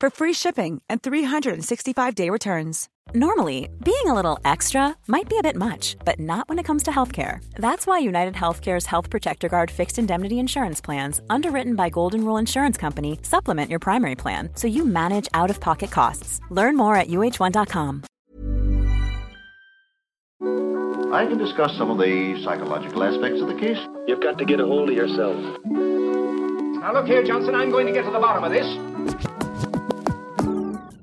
for free shipping and 365-day returns. Normally, being a little extra might be a bit much, but not when it comes to healthcare. That's why United Healthcare's Health Protector Guard fixed indemnity insurance plans, underwritten by Golden Rule Insurance Company, supplement your primary plan so you manage out-of-pocket costs. Learn more at uh1.com. I can discuss some of the psychological aspects of the case. You've got to get a hold of yourself. Now look here, Johnson, I'm going to get to the bottom of this.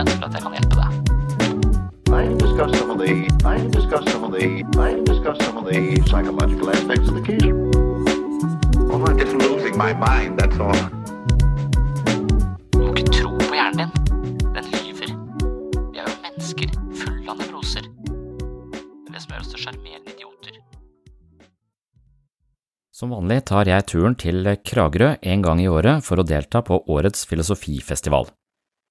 Mulighet til at jeg kan hjelpe deg. I discuss some of the I discuss some of the I discuss some of the psychological aspects of the case. Oh, I'm just losing my mind, that's all. Du må ikke tro på hjernen din. Den lyver. Vi er jo mennesker fulle av nevroser. Det er det som gjør oss til sjarmerende idioter. Som vanlig tar jeg turen til Kragerø en gang i året for å delta på årets filosofifestival.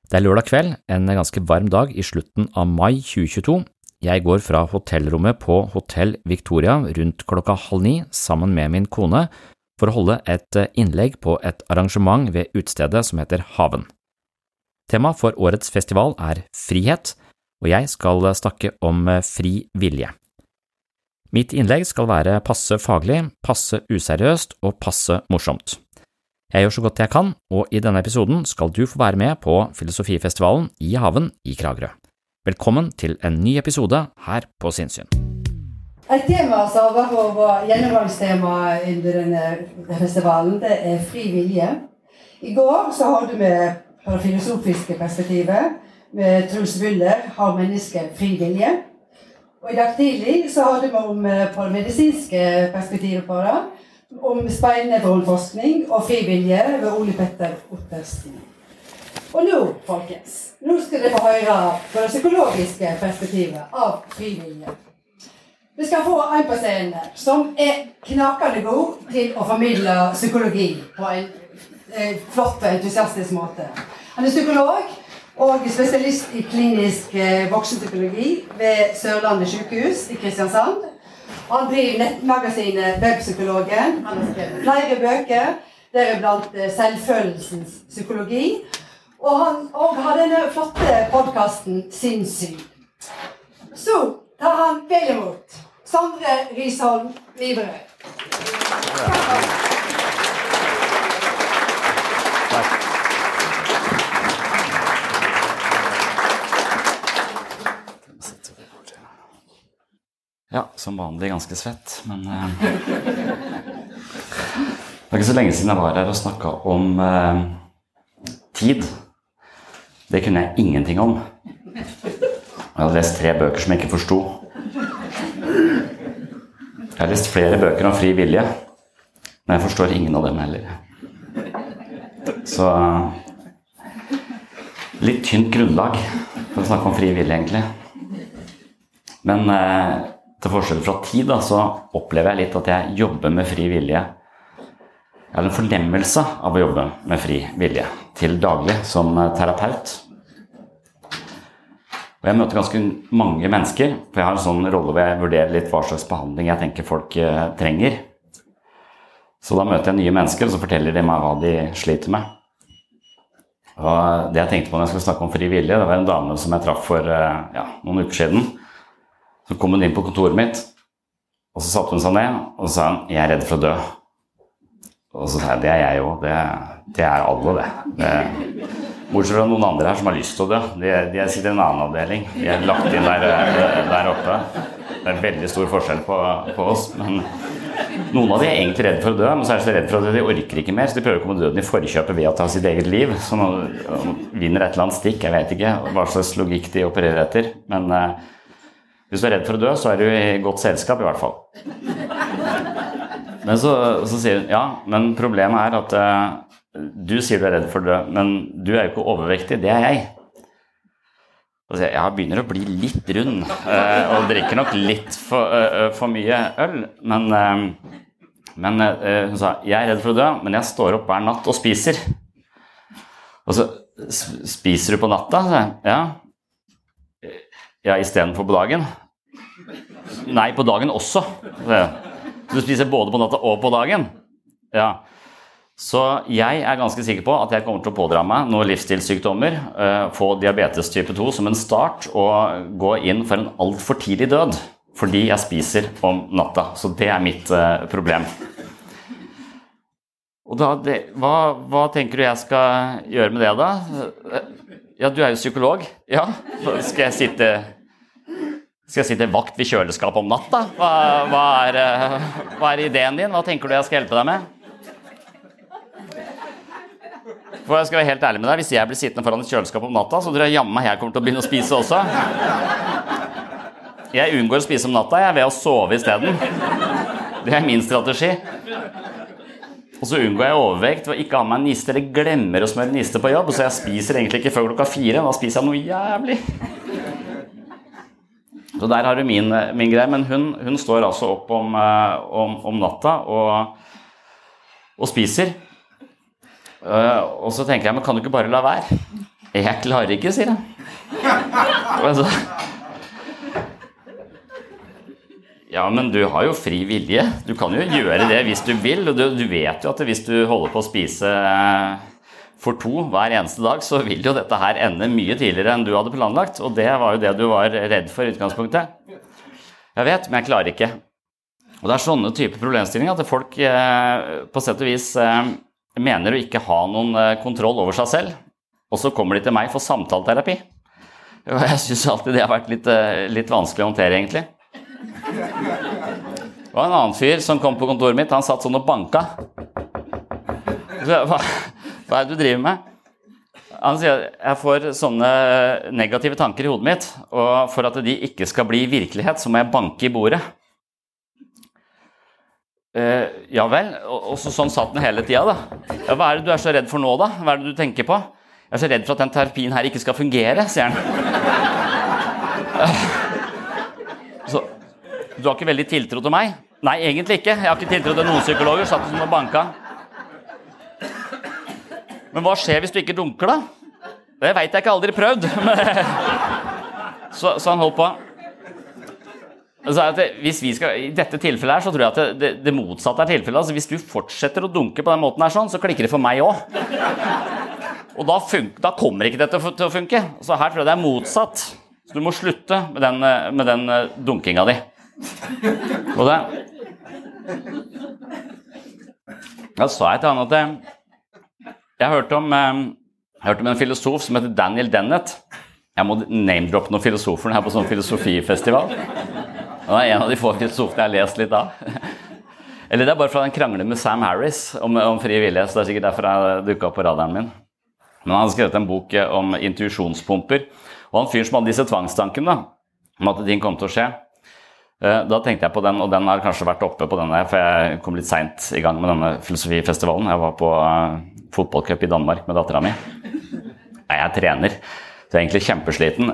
Det er lørdag kveld, en ganske varm dag i slutten av mai 2022. Jeg går fra hotellrommet på Hotell Victoria rundt klokka halv ni sammen med min kone for å holde et innlegg på et arrangement ved utestedet som heter Haven. Temaet for årets festival er frihet, og jeg skal snakke om fri vilje. Mitt innlegg skal være passe faglig, passe useriøst og passe morsomt. Jeg gjør så godt jeg kan, og i denne episoden skal du få være med på Filosofifestivalen i Haven i Kragerø. Velkommen til en ny episode her på Sinnsyn. Et tema som har vært vår gjennomgangstema under denne festivalen, det er fri vilje. I går så hadde vi på det filosofiske perspektivet med Truls Müller 'Har mennesket fri vilje?' Og i dag tidlig så hadde vi om eh, på det medisinske perspektivet på det, om speinevronforskning og frivillige ved Ole Petter Ottersen. Og nå, folkens, nå skal dere få høre på det psykologiske perspektivet av frivillige. Vi skal få en på scenen som er knakende god til å formidle psykologi på en eh, flott og entusiastisk måte. Han er psykolog og spesialist i klinisk eh, voksenpsykologi ved Sørlandet sykehus i Kristiansand. Han driver nettmagasinet Webpsykologen. Han har skrevet flere bøker, deriblant eh, Selvfølelsens psykologi. Og han og har denne flotte podkasten Sinnssyn. Så tar han vel imot Sondre Risholm Viverød. Ja, som vanlig ganske svett, men eh, Det er ikke så lenge siden jeg var her og snakka om eh, tid. Det kunne jeg ingenting om. Jeg hadde lest tre bøker som jeg ikke forsto. Jeg har lest flere bøker om fri vilje, men jeg forstår ingen av dem heller. Så eh, litt tynt grunnlag for å snakke om fri vilje, egentlig. Men eh, til forskjell fra tid, da, så opplever jeg litt at jeg jobber med fri vilje. Jeg har en fornemmelse av å jobbe med fri vilje til daglig som eh, terapeut. Og jeg møter ganske mange mennesker, for jeg har en sånn rolle hvor jeg vurderer litt hva slags behandling jeg tenker folk eh, trenger. Så da møter jeg nye mennesker, og så forteller de meg hva de sliter med. Og det jeg tenkte på når jeg skulle snakke om fri vilje, det var en dame som jeg traff for eh, ja, noen uker siden. Så kom hun inn på kontoret mitt, og så satte hun seg ned og så sa hun, 'Jeg er redd for å dø'. Og så sa jeg det er jeg òg. Det, det, er alle, det. det Bortsett fra noen andre her som har lyst til å dø. De, de sitter i en annen avdeling. De er lagt inn der, der oppe. Det er veldig stor forskjell på, på, oss. Men noen av de er egentlig redd for å dø, men så er de så redd for at de orker ikke mer, så de prøver å komme døden i forkjøpet ved å ta sitt eget liv. Så nå vinner et eller annet stikk. Jeg vet ikke hva slags logikk de opererer etter. Men uh, hvis du er redd for å dø, så er du i godt selskap, i hvert fall. Men så, så sier hun ja, men problemet er at uh, du sier du er redd for å dø, men du er jo ikke overvektig. Det er jeg. Og jeg, ja, begynner å bli litt rund uh, og drikker nok litt for, uh, for mye øl. Men, men hun sa jeg er redd for å dø, men jeg står opp hver natt og spiser. Og så spiser du på natta? sa jeg. Ja. Ja, istedenfor på dagen? Nei, på dagen også. Du spiser både på natta og på dagen? Ja. Så jeg er ganske sikker på at jeg kommer til å pådra meg noen livsstilssykdommer, uh, få diabetes type 2 som en start og gå inn for en altfor tidlig død fordi jeg spiser om natta. Så det er mitt uh, problem. Og da, det, hva, hva, tenker du jeg skal gjøre med det, da? Ja, du er jo psykolog. Ja, skal jeg sitte skal jeg sitte vakt ved kjøleskapet om natta? Hva, hva, er, eh, hva er ideen din? Hva tenker du jeg skal hjelpe deg med? For jeg skal være helt ærlig med deg, Hvis jeg blir sittende foran et kjøleskap om natta, så tror jeg jammen jeg kommer til å begynne å spise også. Jeg unngår å spise om natta jeg er ved å sove isteden. Det er min strategi. Og så unngår jeg overvekt ved å ikke ha meg niste eller glemmer å smøre niste på jobb. Så jeg spiser egentlig ikke før klokka fire. Da spiser jeg noe jævlig. Så der har du min, min greie. Men hun, hun, står altså opp om, eh, om, om natta og, og spiser. Uh, og så tenker jeg, men kan du ikke bare la være? Jeg klarer ikke, sier jeg. Og Altså, ja, men du har jo fri vilje. Du kan jo gjøre det hvis du vil. Og du, du vet jo at hvis du holder på å spise eh, for to hver eneste dag, så vil jo dette her ende mye tidligere enn du hadde planlagt. Og det var jo det du var redd for i utgangspunktet. Jeg vet, men jeg klarer ikke. Og det er sånne typer problemstillinger at folk eh, på sett og vis eh, mener å ikke ha noen kontroll over seg selv, og så kommer de til meg for samtaleterapi. Jeg syns alltid det har vært litt, litt, vanskelig å håndtere, egentlig. Det var en annen fyr som kom på kontoret mitt. Han satt sånn og banka. Hva, hva er det du driver med? Han sier jeg får sånne negative tanker i hodet mitt, og for at de ikke skal bli virkelighet, så må jeg banke i bordet. Uh, ja vel. Og, og så, sånn satt den hele tida, da. Ja, hva er det du er så redd for nå, da? Hva er det du tenker på? Jeg er så redd for at den terapien her ikke skal fungere, sier han. Uh, du har ikke veldig tiltro til meg? Nei, egentlig ikke. Jeg har ikke tiltro til noen psykologer. Satt som og banka. Men hva skjer hvis du ikke dunker, da? Det veit jeg ikke, aldri prøvd. så, så han holdt på. Vi skal, I dette tilfellet her så tror jeg at det, det, det motsatte er tilfellet. Altså hvis du fortsetter å dunke på den måten, her sånn, så klikker det for meg òg. Og da, da, kommer ikke dette til å funke. Så her tror jeg det er motsatt. Så du må slutte med den, med den eh, dunkinga di. Og det Da sa jeg til han at jeg, jeg hørte om, eh, jeg hørte om en filosof som heter Daniel Dennett. Jeg må name-droppe noen filosofer her på sånn filosofifestival. Det er en av de få filosofene jeg har lest litt av. Eller det er bare fra den krangler med Sam Harris om, om fri vilje. så det er sikkert derfor jeg dukka opp på radaren min. Men han har skrevet en bok om intuisjonspumper. Og han fyren som hadde disse tvangstankene om at ting kom til å skje, eh, da tenkte jeg på den, og den har kanskje vært oppe på denne, for jeg kom litt seint i gang med denne filosofifestivalen. Jeg var på uh, fotballcup i Danmark med dattera mi. Jeg er trener, så jeg er egentlig kjempesliten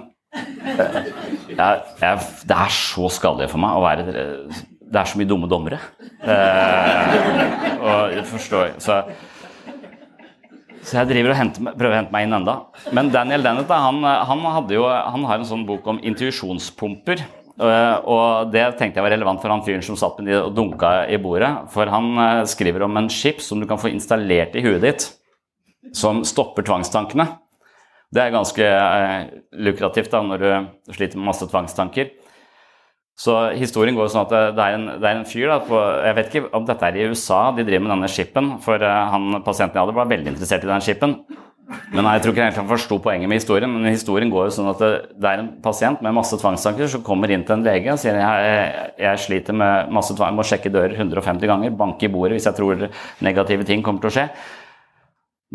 jeg, jeg, det er så skadelig for meg å være Det er så mye dumme dommere. Eh, og jeg forstår Så, Så jeg driver og henter, prøver å hente meg inn enda. Men Daniel Dennett han, han, jo, han har en sånn bok om intuisjonspumper. Uh, og det tenkte jeg var relevant for han fyren som satt med de og dunka i bordet. For han uh, skriver om en chip som du kan få installert i huet ditt, som stopper tvangstankene. Det er ganske uh, lukrativt da, når du sliter med masse tvangstanker. Så historien går sånn at det er en, det er en fyr da, på, Jeg vet ikke om dette er i USA de driver med denne chipen, for han, pasienten jeg hadde, var veldig interessert i den chipen. Men jeg tror ikke helt han forsto poenget med historien. Men historien går jo sånn at det, er en pasient med masse tvangstanker som kommer inn til en lege og sier jeg, jeg sliter med masse tvang, må sjekke dører 150 ganger, banke i bordet hvis jeg tror negative ting kommer til å skje.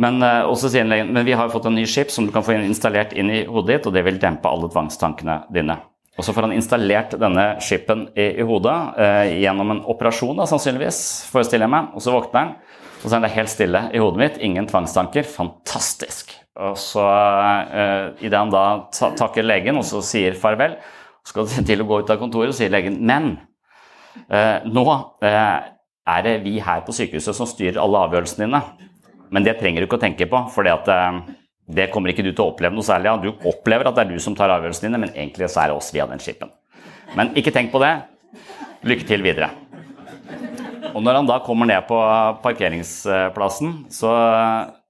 Men, også sier legen, men vi har fått en ny chip som du kan få installert inn i hodet ditt, og det vil dempe alle tvangstankene dine. Og så får han installert denne chipen i, i hodet eh, gjennom en operasjon, da, sannsynligvis, forestiller jeg meg. Og så våkner han, og så er det helt stille i hodet mitt. Ingen tvangstanker. Fantastisk. Og så, uh, idet han da takker legen og så sier farvel, skal til å gå ut av kontoret, og sier legen men uh, nå uh, er det vi her på sykehuset som styrer alle avgjørelsene dine. Men det trenger du ikke å tenke på, for eh, det kommer ikke du til å oppleve noe særlig av. Du opplever at det er du som tar avgjørelsene dine, men egentlig så er det oss via den skipen. Men ikke tenk på det. Lykke til videre. Og når han da kommer ned på parkeringsplassen, så,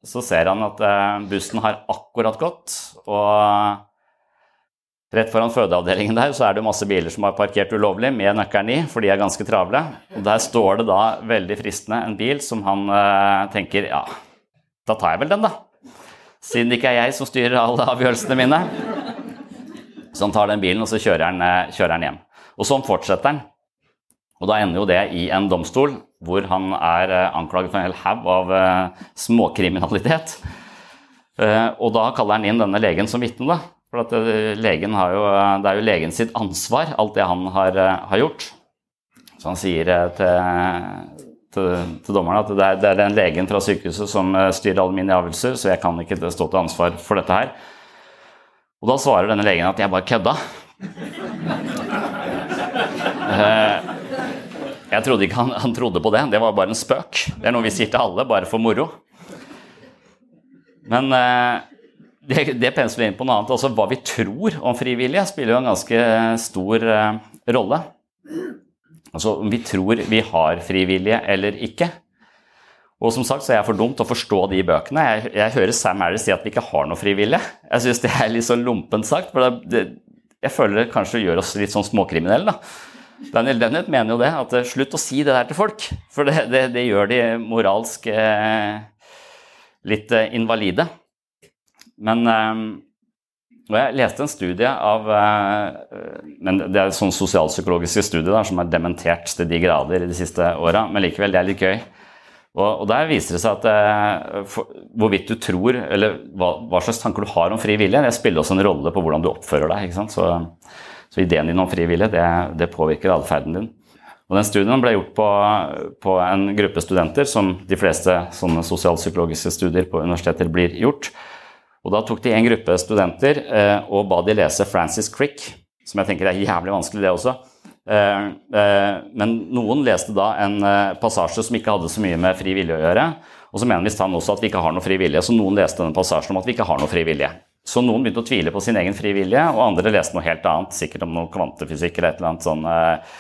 så ser han at eh, bussen har akkurat gått. Og rett foran fødeavdelingen der så er det masse biler som har parkert ulovlig med nøkkelen i, for de er ganske travle. Og der står det da veldig fristende en bil som han eh, tenker ja, da tar jeg vel den, da siden det ikke er jeg som styrer alle avgjørelsene mine. Så han tar den bilen, og så kjører han, eh, kjører han hjem. Og sånn fortsetter han. Og da ender jo det i en domstol hvor han er eh, anklaget for en hel haug av uh, småkriminalitet. Uh, og da kaller han inn denne legen som vitne, da. For jo, det er jo legen sitt ansvar, alt det han har, har gjort. Så han sier til til, til dommerne at det er, det er, den legen fra sykehuset som eh, styrer alle mine avgjørelser, så jeg kan ikke stå til ansvar for dette her. Og da svarer denne legen at jeg bare kødda. Eh, jeg trodde ikke han, han, trodde på det. Det var bare en spøk. Det er noe vi sier til alle, bare for moro. Men eh, det, det pensler inn på noe annet. Altså, hva vi tror om frivillige, spiller jo en ganske stor rolle. Altså om vi tror vi har frivillige eller ikke. Og som sagt så er jeg for dum til å forstå de bøkene. Jeg, jeg hører Sam Harris si at vi ikke har noe frivillige. Jeg syns det er litt sånn lompent sagt. for det, det, Jeg føler det kanskje gjør oss litt sånn småkriminelle. da. Daniel Dennett mener jo det, at eh, slutt å si det der til folk. For det, det, det gjør de moralsk eh, litt eh, invalide. Men eh, og jeg leste en studie av eh, men Det er sånn sosialpsykologiske studier der, som er dementert til de grader i de siste åra, men likevel, det er litt gøy. Og, og Der viser det seg at for, hvorvidt du tror, eller hva, hva, slags tanker du har om fri vilje, det spiller også en rolle på hvordan du oppfører deg. ikke sant? Så, så ideen din om frivillighet, det, det påvirker atferden din. Og den Studien ble gjort på, på, en gruppe studenter, som de fleste sånne sosialpsykologiske studier på universiteter blir gjort. Og Da tok de en gruppe studenter eh, og ba de lese Francis Crick, som jeg tenker er jævlig vanskelig, det også. Eh, eh, men noen leste da en eh, passasje som ikke hadde så mye med fri vilje å gjøre. Og så mener visst han også at vi ikke har noe fri vilje, så noen leste denne passasjen om at vi ikke har noe fri vilje. Så noen begynte å tvile på sin egen fri vilje, og andre leste noe helt annet, sikkert om noe kvantefysikk eller et eller annet sånn eh,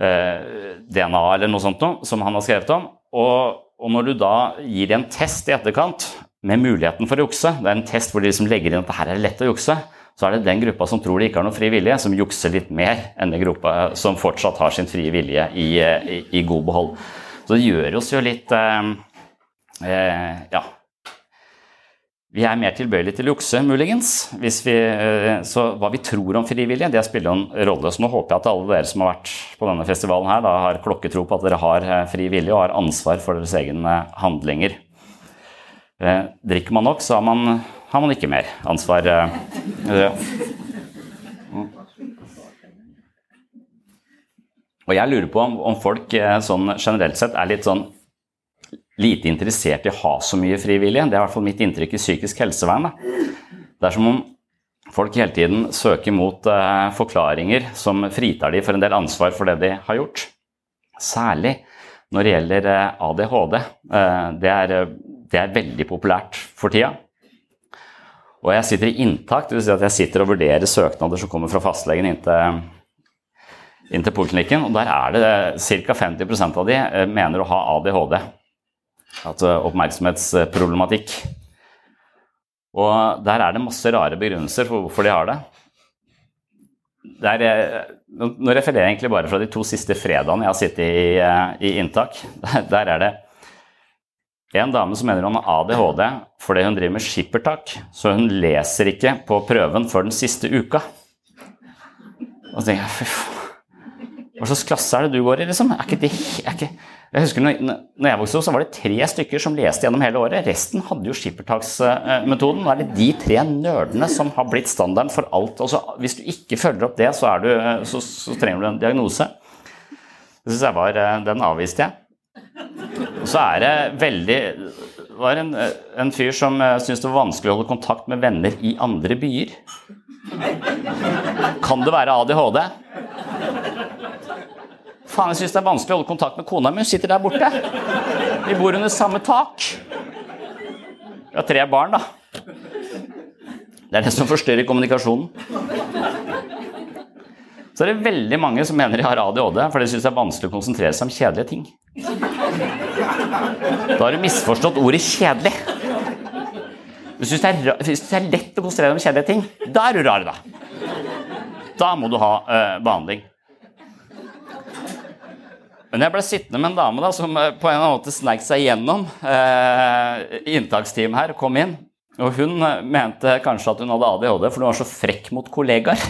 eh, DNA eller noe sånt noe, som han har skrevet om. Og, og når du da gir en test i etterkant med muligheten for å jukse. Det er en test hvor de liksom legger inn at det her er lett å jukse. Så er det den gruppa som tror de ikke har noe fri vilje, som jukser litt mer enn den gruppa som fortsatt har sin frie vilje i, i, i god behold. Så det gjør oss jo litt eh, eh, Ja. Vi er mer tilbøyelige til å jukse, muligens. Vi, eh, så hva vi tror om frivillige, det spiller en rolle. Så nå håper jeg at alle dere som har vært på denne festivalen her, da har klokketro på at dere har eh, fri vilje og har ansvar for deres egne handlinger. Eh, drikker man nok, så har man, har man ikke mer ansvar. Og jeg lurer på om, folk sånn generelt sett er litt sånn lite interessert i å ha så mye frivillige. Det er i hvert fall mitt inntrykk i psykisk helsevern. Da. Det er som om folk hele tiden søker mot uh, forklaringer som fritar de for en del ansvar for det de har gjort. Særlig når det gjelder uh, ADHD. Uh, det er det er veldig populært for tida. Og jeg sitter i inntak, dvs. Si at jeg sitter og vurderer søknader som kommer fra fastlegen inntil, inn poliklinikken, og der er det ca. 50% av de eh, mener å ha ADHD. Altså oppmerksomhetsproblematikk. Og der er det masse rare begrunnelser for hvorfor de har det. Der, nå refererer jeg egentlig bare fra de to siste fredagene jeg har sittet i, eh, i inntak. Der, der er det en dame som mener hun har ADHD fordi hun driver med skippertak, så hun leser ikke på prøven før den siste uka. Og så tenker jeg, fy faen, hva slags klasse er det du går i, liksom? Er ikke det, er ikke, jeg husker når, jeg vokste opp, så var det tre stykker som leste gjennom hele året. Resten hadde jo skippertaksmetoden. Nå er det de tre nerdene som har blitt standarden for alt. Og hvis du ikke følger opp det, så, du, så, så trenger du en diagnose. Var, eh, Den avviste jeg. Og så er det veldig Det var en, en fyr som eh, syntes det var vanskelig å holde kontakt med venner i andre byer. Kan det være ADHD? Faen, jeg syns det er vanskelig å holde kontakt med kona mi. Hun sitter der borte. Vi bor under samme tak. Vi har tre barn, da. Det er det som forstyrrer kommunikasjonen. Så er det veldig mange som mener de har ADHD, for de syns det er vanskelig å konsentrere seg om kjedelige ting. Da har du misforstått ordet 'kjedelig'. Hvis du syns det er lett å konsentrere deg om kjedelige ting, da er du rar, da. Da må du ha uh, behandling. Men jeg ble sittende med en dame da, som eh, på en eller annen måte sneik seg gjennom eh, inntaksteamet her kom inn. Og hun mente kanskje at hun hadde ADHD, for hun var så frekk mot kollegaer.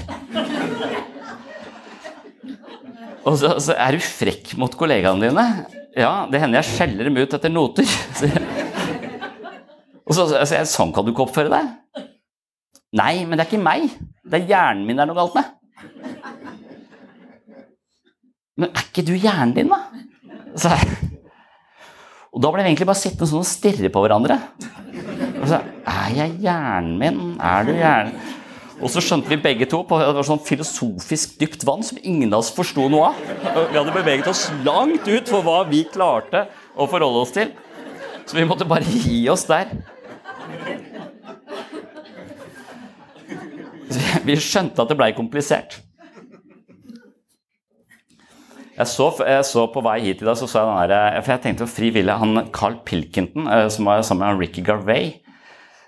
Og så, så, er du frekk mot kollegaene dine. Ja, det hender jeg skjeller dem ut etter noter. og så sier jeg sånn kan du ikke oppføre deg. Nei, men det er ikke meg. Det er hjernen min det er noe galt med. Men er ikke du hjernen din, da? Så, og da ble vi egentlig bare sittende sånn og stirre på hverandre. Og så, er jeg hjernen min? Er du hjernen? Og så skjønte vi begge to på det var sånn filosofisk dypt vann som ingen av oss forsto noe av. Vi hadde beveget oss langt ut for hva vi klarte å forholde oss til. Så vi måtte bare gi oss der. Vi skjønte at det blei komplisert. Jeg så, jeg så, på vei hit i dag, så så jeg den der, for jeg tenkte på frivillig, han Carl Pilkington, eh, som var sammen med Ricky Garvey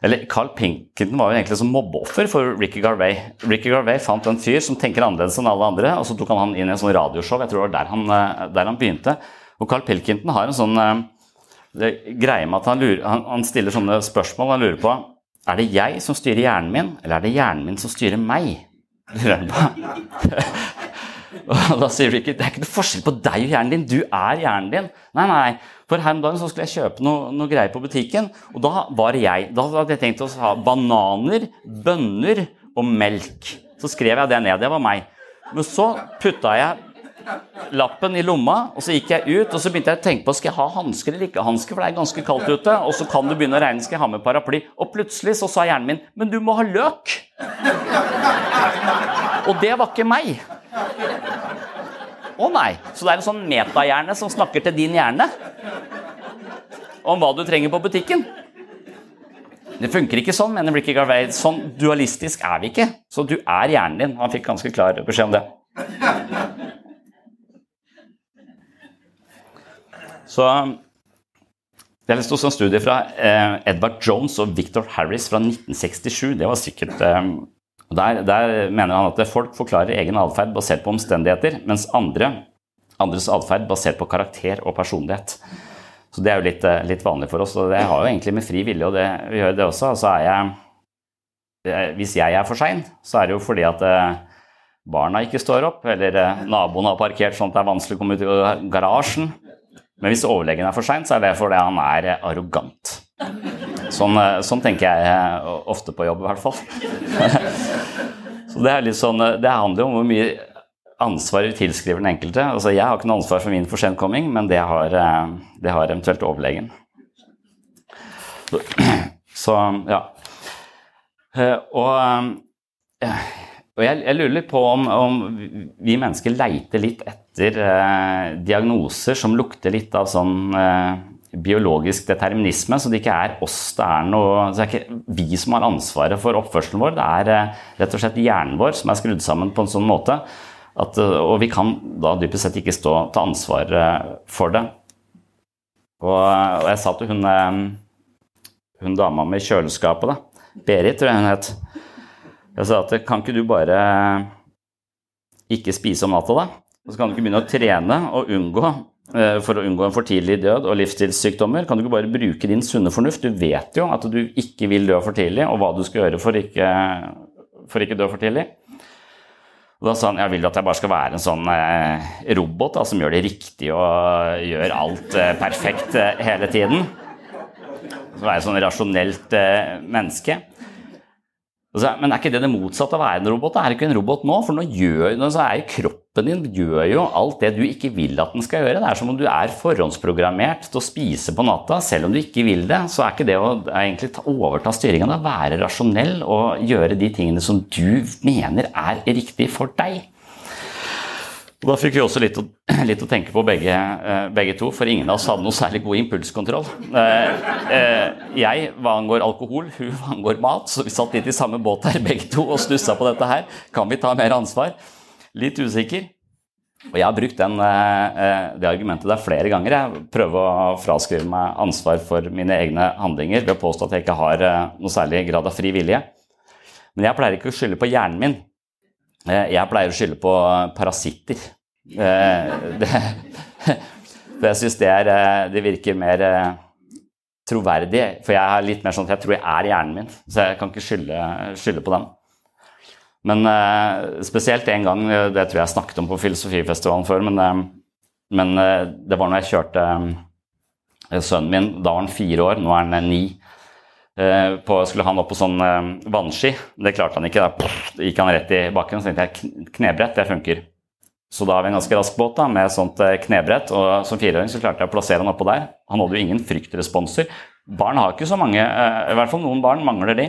eller Carl Pinkerton var jo egentlig som mobbeoffer for Ricky Garvey. Ricky Garvey fant en fyr som tenker annerledes enn alle andre, og så tok han han inn i en sånn radioshow. Jeg tror det var der han, eh, der han begynte. Og Carl Pilkington har en sånn det greie med at han, lurer, han, han, stiller sånne spørsmål. Han lurer på er det jeg som styrer hjernen min, eller er det hjernen min som styrer meg? Lurer han på. Og da sier Ricky det er ikke noe forskjell på deg og hjernen din. Du er hjernen din. Nei, nei. For her om dagen så skulle jeg kjøpe noe, noe greier på butikken, og da var jeg. Da hadde jeg tenkt å ha bananer, bønner og melk. Så skrev jeg det ned. Det var meg. Men så putta jeg lappen i lomma, og så gikk jeg ut og så begynte jeg å tenke på skal jeg ha hansker eller ikke hansker, for det er ganske kaldt ute. Og så kan du begynne å regne skal jeg ha med paraply. Og plutselig så sa hjernen min men du må ha løk. Og det var ikke meg. Å oh, nei. Så det er en sånn metahjerne som snakker til din hjerne om hva du trenger på butikken. Det funker ikke sånn, mener Ricky Garvey. Sånn dualistisk er vi ikke. Så du er hjernen din. Han fikk ganske klar beskjed om det. Så Jeg leste også en studie fra eh, Edvard Jones og Victor Harris fra 1967. Det var sikkert eh, der, der, mener han at folk forklarer egen atferd basert på omstendigheter, mens andre, andres atferd basert på karakter og personlighet. Så Det er jo litt, eh, litt, vanlig for oss. og Det har jo egentlig med fri vilje og det, vi gjør det også. Altså er jeg, eh, hvis jeg er for sein, så er det jo fordi at eh, barna ikke står opp, eller naboen har parkert sånn at det er vanskelig å komme ut i garasjen. Men hvis overlegen er for sein, så er det fordi han er arrogant. Sånn, sånn, tenker jeg ofte på jobb, i hvert fall. Så det, er litt sånn, det handler jo om hvor mye ansvar vi tilskriver den enkelte. Altså, jeg har ikke noe ansvar for min forsenkomming, men det har, det har eventuelt overlegen. Så, ja. Og, og jeg, jeg, lurer litt på om, om, vi mennesker leiter litt etter eh, diagnoser som lukter litt av sånn eh, biologisk determinisme, så det ikke er oss det er noe det er ikke vi som har ansvaret for oppførselen vår. Det er eh, rett og slett hjernen vår som er skrudd sammen på en sånn måte at eh, Og vi kan da dypest sett ikke stå til ansvar eh, for det. Og, og jeg sa til hun, hun dama med kjøleskapet, da, Berit tror jeg hun het Jeg sa at kan ikke du bare ikke spise om natta, da? Og så kan du ikke begynne å trene og unngå for å unngå en for tidlig død og livsstilssykdommer, kan du ikke bare bruke din sunne fornuft? Du vet jo at du ikke vil dø for tidlig, og hva du skal gjøre for ikke, for ikke dø for tidlig. Og da sa han jeg vil at jeg bare skal være en sånn eh, robot da, som gjør det riktig og gjør alt eh, perfekt eh, hele tiden. Så være et sånn rasjonelt eh, menneske. Men er ikke det det motsatte av å være en robot? Er det ikke en robot nå, for nå, gjør, nå er kroppen din gjør jo alt det du ikke vil at den skal gjøre. Det er som om du er forhåndsprogrammert til å spise på natta, selv om du ikke vil det. Så er ikke det å egentlig overta styringa, være rasjonell og gjøre de tingene som du mener er riktig for deg. Og da fikk vi også litt å, litt å tenke på begge, eh, begge, to, for ingen av oss hadde noe særlig god impulskontroll. Eh, eh, jeg hva angår alkohol, hun hva angår mat, så vi satt litt i samme båt her begge to og stussa på dette her. Kan vi ta mer ansvar? Litt usikker. Og jeg har brukt den, det argumentet der flere ganger. Jeg prøver å fraskrive meg ansvar for mine egne handlinger ved å påstå at jeg ikke har noe særlig grad av fri vilje. Men jeg pleier ikke å skylde på hjernen min. Eh, jeg pleier å skylde på parasitter. Eh, for jeg syns det, eh, det, virker mer troverdig. For jeg er litt mer sånn at jeg tror jeg er hjernen min, så jeg kan ikke skylde, skylde på den. Men spesielt en gang, det tror jeg jeg snakket om på Filosofifestivalen før, men, men det var når jeg kjørte sønnen min. Da var han fire år, nå er han ni. Eh, på, skulle han opp på sånn eh, vannski. Det klarte han ikke. Da gikk han rett i bakken. Så tenkte jeg knebrett, det funker. Så da har vi en ganske rask båt da, med sånt eh, knebrett. Og som fireåring så klarte jeg å plassere han oppå der. Han hadde jo ingen fryktresponser. Barn har ikke så mange, i hvert fall noen barn mangler de.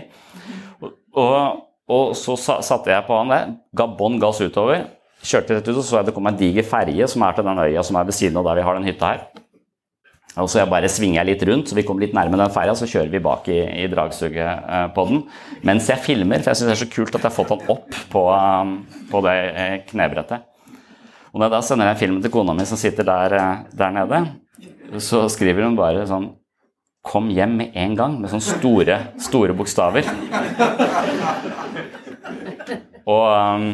Og, og så satte jeg på han der, ga bånn gass utover. Kjørte rett ut, og så jeg det kom en diger ferje som er til den øya som er ved siden av der vi har den hytta her. Og så jeg bare svinger jeg litt rundt, så vi kommer litt nærme den ferja, så kjører vi bak i, i dragsuget eh, på den. Mens jeg filmer, for jeg syns det er så kult at jeg har fått den opp på, um, på det eh, knebrettet. Og når jeg da sender jeg filmen til kona mi som sitter der, eh, der nede, så skriver hun bare sånn Kom hjem med en gang, med sånne store, store bokstaver. Og, um,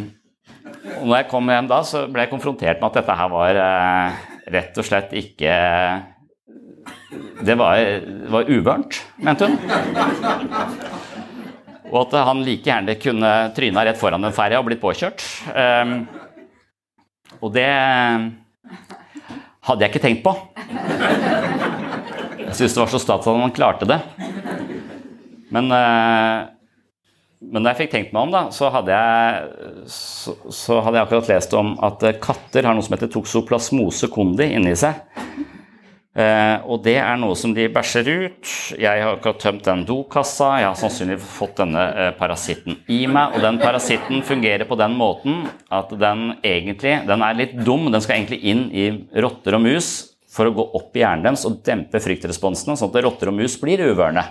og når jeg kom hjem da, så ble jeg konfrontert med at dette her var uh, rett og slett ikke det var, var uvørent, mente hun. Og at han like gjerne kunne tryna rett foran den ferja og blitt påkjørt. Um, og det hadde jeg ikke tenkt på. Syntes det var så stas at han klarte det. Men, uh, men da jeg fikk tenkt meg om, da, så hadde, jeg, så, så hadde jeg akkurat lest om at katter har noe som heter toxoplasmose condi inni seg. Eh, og det er noe som de bæsjer ut. Jeg har akkurat tømt den dokassa. Jeg har sannsynligvis fått denne eh, parasitten i meg. Og den parasitten fungerer på den måten at den egentlig den er litt dum. Den skal egentlig inn i rotter og mus for å gå opp i hjernen deres og dempe fryktresponsene, sånn at rotter og mus blir uvørne.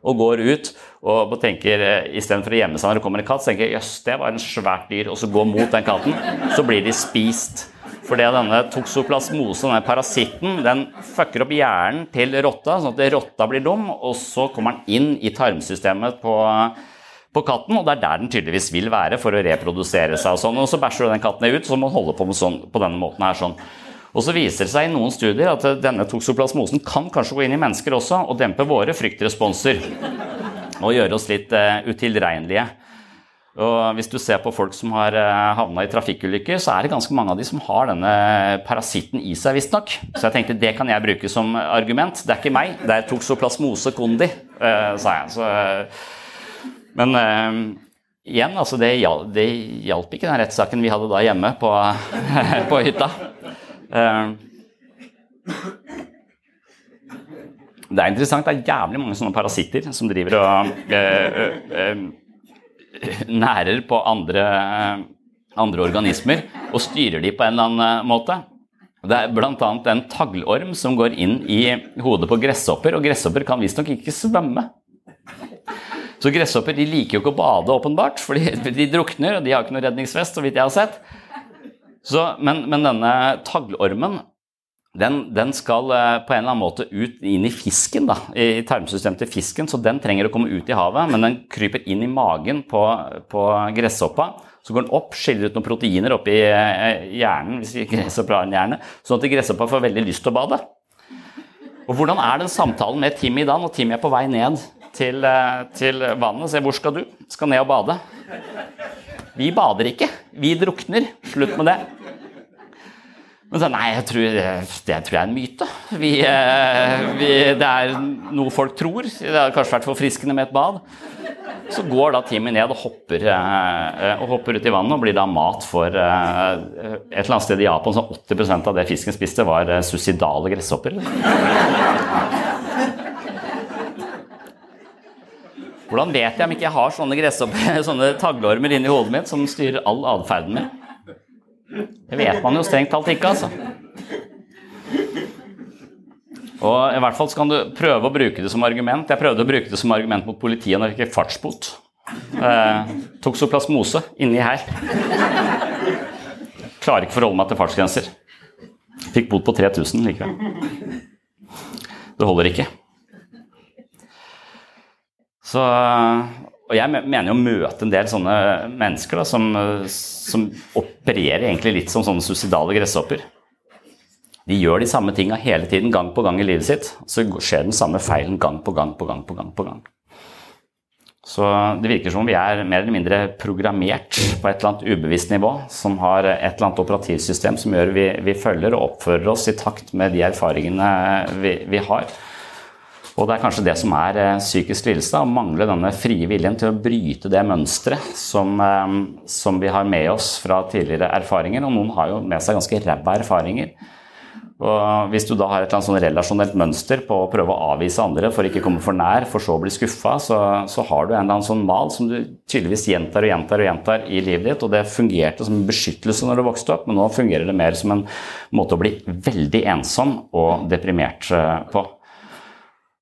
Og går ut og tenker eh, istedenfor å gjemme seg når det kommer en katt, så tenker jøss, det var en svært dyr, og så går mot den katten. Så blir de spist. Fordi denne toksoplasmose, denne parasitten, den fucker opp hjernen til rotta, sånn at rotta blir dum, og så kommer den inn i tarmsystemet på, på katten, og det er der den tydeligvis vil være for å reprodusere seg. Og sånn, og så bæsjer den katten ut, så må den holde på sånn, på denne måten her. sånn. Og så viser det seg i noen studier at denne toksoplasmosen kan kanskje gå inn i mennesker også og dempe våre fryktresponser. Og gjøre oss litt uh, utilregnelige. Og hvis du ser på folk som har eh, havna i trafikkulykker, så er det ganske mange av de som har denne parasitten i seg, visstnok. Så jeg tenkte det kan jeg bruke som argument. Det er ikke meg, det er toksoplasmose condi, sa jeg. Så, men igjen, altså det, det hjalp ikke den rettssaken vi hadde da hjemme på, på hytta. Det er interessant, det er jævlig mange sånne parasitter som driver og nærer på andre, andre, organismer og styrer de på en eller annen måte. Det er bl.a. en taglorm som går inn i hodet på gresshopper, og gresshopper kan visstnok ikke svømme. Så gresshopper de liker jo ikke å bade, åpenbart, for de drukner, og de har ikke noe redningsvest, så vidt jeg har sett. Så, men, men, denne taglormen den, den, skal eh, på en eller annen måte ut inn i fisken, da, i tarmsystemet til fisken, så den trenger å komme ut i havet, men den kryper inn i magen på, på gresshoppa. Så går den opp, skiller ut noen proteiner oppi eh, hjernen, hvis gresshoppa har en hjerne, sånn at gresshoppa får veldig lyst til å bade. Og hvordan er den samtalen med Timmy da, når Timmy er på vei ned til, eh, til vannet? Se, hvor skal du? Skal ned og bade. Vi bader ikke. Vi drukner. Slutt med det. Men så, nei, jeg tror, det tror jeg er en myte. Vi, eh, vi, det er noe folk tror. Det har kanskje vært forfriskende med et bad. Så går da Timmy ned og hopper, eh, og hopper ut i vannet og blir da mat for eh, Et eller annet sted i Japan så 80 av det fisken spiste, var suicidale gresshopper. Hvordan vet jeg om ikke jeg har sånne, sånne taglormer inni hodet mitt som styrer all atferden min? Det vet man jo strengt talt ikke, altså. Og i hvert fall skal du prøve å bruke det som argument. Jeg prøvde å bruke det som argument mot politiet når jeg fikk fartsbot. Eh, toksoplasmose inni her. Klarer ikke forholde meg til fartsgrenser. Fikk bot på 3000 likevel. Det holder ikke. Så og jeg mener jo å møte en del sånne mennesker da, som, som, opererer egentlig litt som sånne suicidale gresshopper. De gjør de samme tinga hele tiden, gang på gang i livet sitt. Så skjer den samme feilen gang på gang på gang på gang. på gang. Så det virker som om vi er mer eller mindre programmert på et eller annet ubevisst nivå, som har et eller annet operativsystem som gjør vi, vi følger og oppfører oss i takt med de erfaringene vi, vi har. Og det er kanskje det som er eh, psykisk lidelse, å mangle denne frie viljen til å bryte det mønsteret som, eh, som, vi har med oss fra tidligere erfaringer. Og noen har jo med seg ganske ræva erfaringer. Og hvis du da har et eller annet sånn relasjonelt mønster på å prøve å avvise andre for ikke å komme for nær, for så å bli skuffa, så, så, har du en eller annen sånn mal som du tydeligvis gjentar og gjentar og gjentar i livet ditt. Og det fungerte som en beskyttelse når du vokste opp, men nå fungerer det mer som en måte å bli veldig ensom og deprimert eh, på.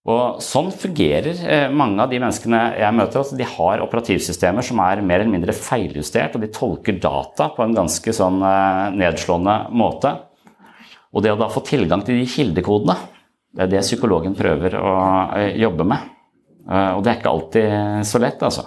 Og Sånn fungerer eh, mange av de menneskene jeg møter. Altså de har operativsystemer som er mer eller mindre feiljustert, og de tolker data på en ganske sånn eh, nedslående måte. Og det å da få tilgang til de kildekodene, det er det psykologen prøver å eh, jobbe med. Og det er ikke alltid så lett, altså.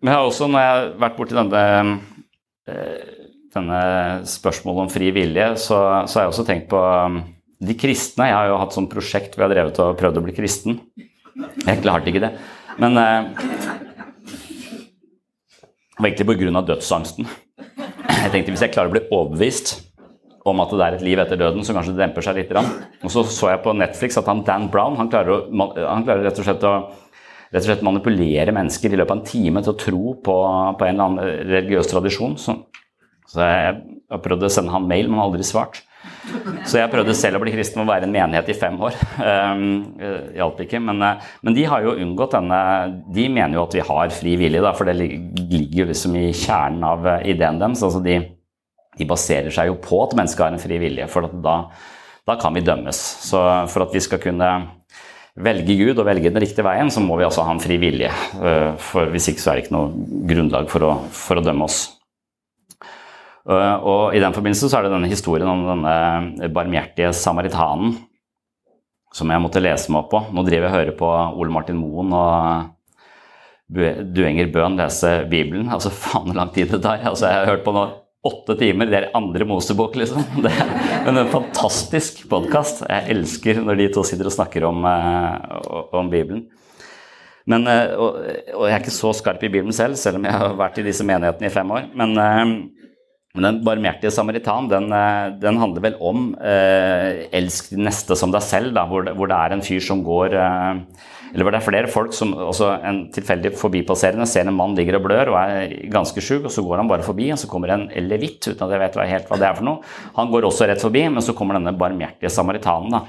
vi har også, når jeg har vært borti denne, eh, denne spørsmålet om fri vilje, så, så har jeg også tenkt på um, de kristne. Jeg har jo hatt sånn prosjekt hvor jeg har drevet og prøvd å bli kristen. Jeg klarte ikke det. Men eh, det var egentlig pga. dødsangsten. Jeg tenkte hvis jeg klarer å bli overbevist om at det er et liv etter døden, så kanskje det demper seg litt. Og så så jeg på Netflix at han Dan Brown han klarer, å, han klarer rett og slett å rett og slett manipulere mennesker i løpet av en time til å tro på, på en eller annen religiøs tradisjon. Så, så jeg jeg, prøvde å sende han mail, men aldri svart. Så jeg prøvde selv å bli kristen og være en menighet i fem år. Um, Hjalp ikke. Men, eh, men, de har jo unngått denne De mener jo at vi har fri vilje, da, for det ligger jo liksom i kjernen av eh, ideen deres. Altså de, de, baserer seg jo på at mennesket har en fri vilje, for da, da kan vi dømmes. Så for at vi skal kunne velge Gud og velge den riktige veien, så må vi altså ha en fri vilje. For hvis ikke så er det ikke noe grunnlag for å, for å dømme oss. Eh, og I den forbindelse så er det denne historien om denne barmhjertige samaritanen som jeg måtte lese meg opp på. Nå driver jeg og hører på Ole Martin Moen og Duenger Bøhn lese Bibelen. Altså, faen hvor lang tid det tar. Altså, jeg har hørt på nå åtte timer. Det er andre Mosebok, liksom. Det er en fantastisk podkast. Jeg elsker når de to sitter og snakker om, eh, om Bibelen. Men, eh, og, og, jeg er ikke så skarp i Bibelen selv, selv om jeg har vært i disse menighetene i fem år. Men men den barmhjertige samaritan den, eh, den, handler vel om eh, 'elsk de neste som deg selv', da, hvor, det, hvor, det, er en fyr som går eh, Eller hvor det er flere folk som også En tilfeldig forbipasserende ser en mann ligger og blør og er ganske sjuk, og så går han bare forbi, og så kommer en levitt, uten at jeg vet helt hva det er for noe. Han går også rett forbi, men så kommer denne barmhjertige samaritanen. da.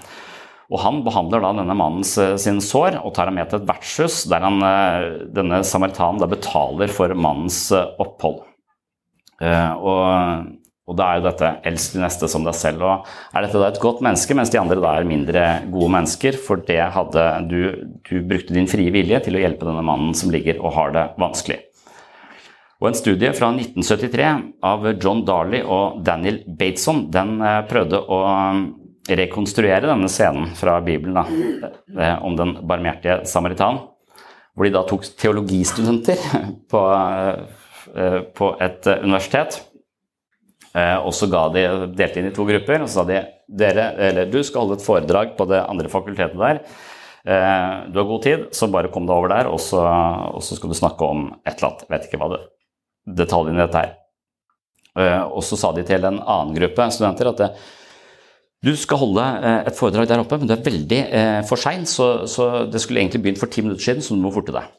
Og Han behandler da denne mannens eh, sin sår og tar ham med til et vertshus, der han, eh, denne samaritanen da betaler for mannens opphold. Eh, og, og da er jo dette 'elsk de neste som deg selv'. Og er dette da et godt menneske, mens de andre da er mindre gode mennesker? For det hadde du, du brukte din frie vilje til å hjelpe denne mannen som ligger og har det vanskelig. Og En studie fra 1973 av John Darley og Daniel Bateson den eh, prøvde å um, rekonstruere denne scenen fra Bibelen da, eh, om den barmhjertige samaritan. Hvor de da tok teologistudenter på Eh, på et eh, universitet. Eh, og så de, delte inn i to grupper, og så sa de dere, eller du skal holde et foredrag på det andre fakultetet der. Du har god tid, så bare kom deg over der, og så, og så skal du snakke om et eller annet. Vet ikke hva det detaljene i dette er. Og så sa de til en annen gruppe studenter at det, du skal holde et foredrag der oppe, men du er veldig for sein, så, så, det skulle egentlig begynt for ti minutter siden, så du må forte deg.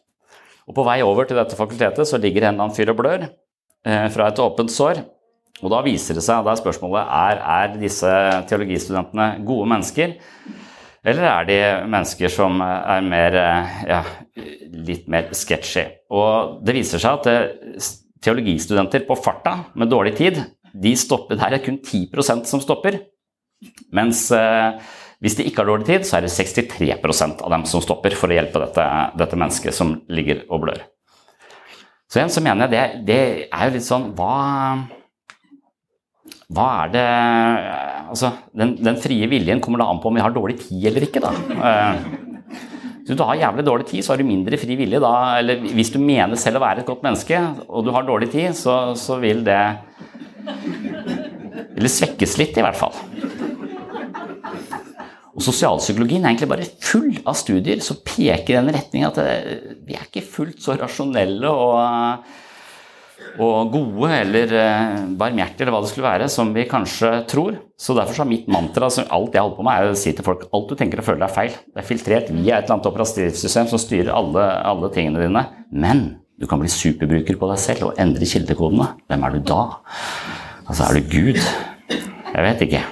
Og På vei over til dette fakultetet så ligger en eller annen fyr og blør eh, fra et åpent sår. Og Da viser det seg, da er spørsmålet er, er disse teologistudentene gode mennesker. Eller er de mennesker som er mer, eh, ja, litt mer sketchy? Og det viser seg at eh, teologistudenter på farta med dårlig tid, de stopper, det er kun 10% som stopper. Mens eh, hvis de ikke har dårlig tid, så er det 63% av dem som stopper for å hjelpe dette, dette mennesket som ligger og blør. Så igjen så mener jeg det, det er jo litt sånn Hva, hva er det Altså, den, den, frie viljen kommer da an på om vi har dårlig tid eller ikke, da. Eh, hvis du har jævlig dårlig tid, så har du mindre fri vilje da. Eller hvis du mener selv å være et godt menneske, og du har dårlig tid, så, så vil det Eller svekkes litt, i hvert fall. Og Sosialpsykologien er egentlig bare full av studier som peker i den retning at eh, vi er ikke fullt så rasjonelle og, og gode eller eh, barmhjertige eller hva det skulle være, som vi kanskje tror. Så derfor så er mitt mantra, som alt jeg holder på med, er å si til folk alt du tenker og føler er feil. Det er filtrert via et eller annet operativsystem som styrer alle, alle tingene dine. Men du kan bli superbruker på deg selv og endre kildekodene. Hvem er du da? Altså, er du Gud? Jeg vet ikke.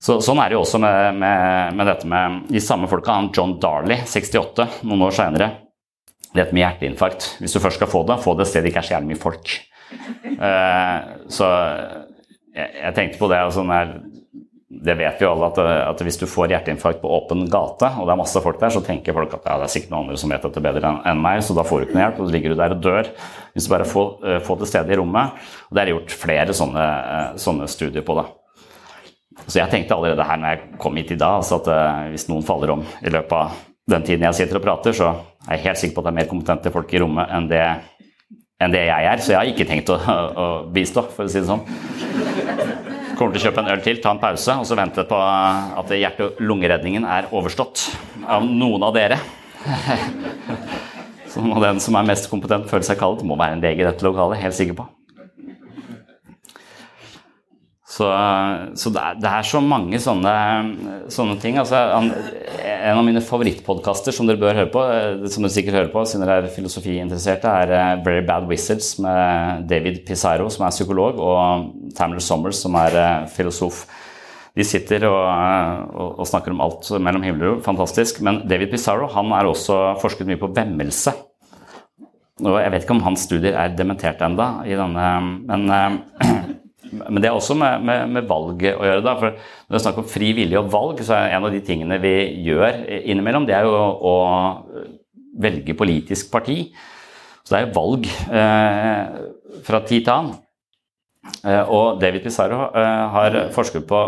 Så, sånn er det jo også med, med, med, dette med de samme folka. Han John Darley, 68, noen år seinere. Dette med hjerteinfarkt. Hvis du først skal få det, få det et sted det ikke er så jævlig mye folk. Uh, så jeg, tenkte på det altså Det vet vi jo alle, at, at, hvis du får hjerteinfarkt på åpen gate, og det er masse folk der, så tenker folk at ja, det er sikkert noen andre som vet dette bedre enn en meg, så da får du ikke noe hjelp, og så ligger du der og dør. Hvis du bare får, uh, får til stede i rommet. Og det er gjort flere sånne, uh, sånne studier på det. Så jeg tenkte allerede her når jeg kom hit i dag, altså at hvis noen faller om i løpet av den tiden jeg sitter og prater, så er jeg helt sikker på at det er mer kompetente folk i rommet enn det, enn det jeg er. Så jeg har ikke tenkt å, å bistå, for å si det sånn. Kommer til å kjøpe en øl til, ta en pause og så vente på at hjerte- og lungeredningen er overstått av noen av dere. Så må den som er mest kompetent, føle seg kallet. må være en lege i dette lokalet, helt sikker på. Så, så det, er, det, er, så mange sånne, sånne ting. Altså, en av mine favorittpodkaster som dere bør høre på, som dere sikkert hører på siden dere er filosofiinteresserte, er eh, Very Bad Wizards med David Pizarro, som er psykolog, og Tamler Sommers, som er eh, filosof. De sitter og, og, og snakker om alt mellom himmel og jord. Fantastisk. Men David Pizarro han er også forsket mye på vemmelse. Og jeg vet ikke om hans studier er dementert enda men eh, men det er også med, med, med valget å gjøre. Da. For når det er snakk om fri vilje og valg, så er en av de tingene vi gjør innimellom, det er jo å velge politisk parti. Så det er jo valg eh, fra tid til annen. Eh, og David Pizarro eh, har forsket på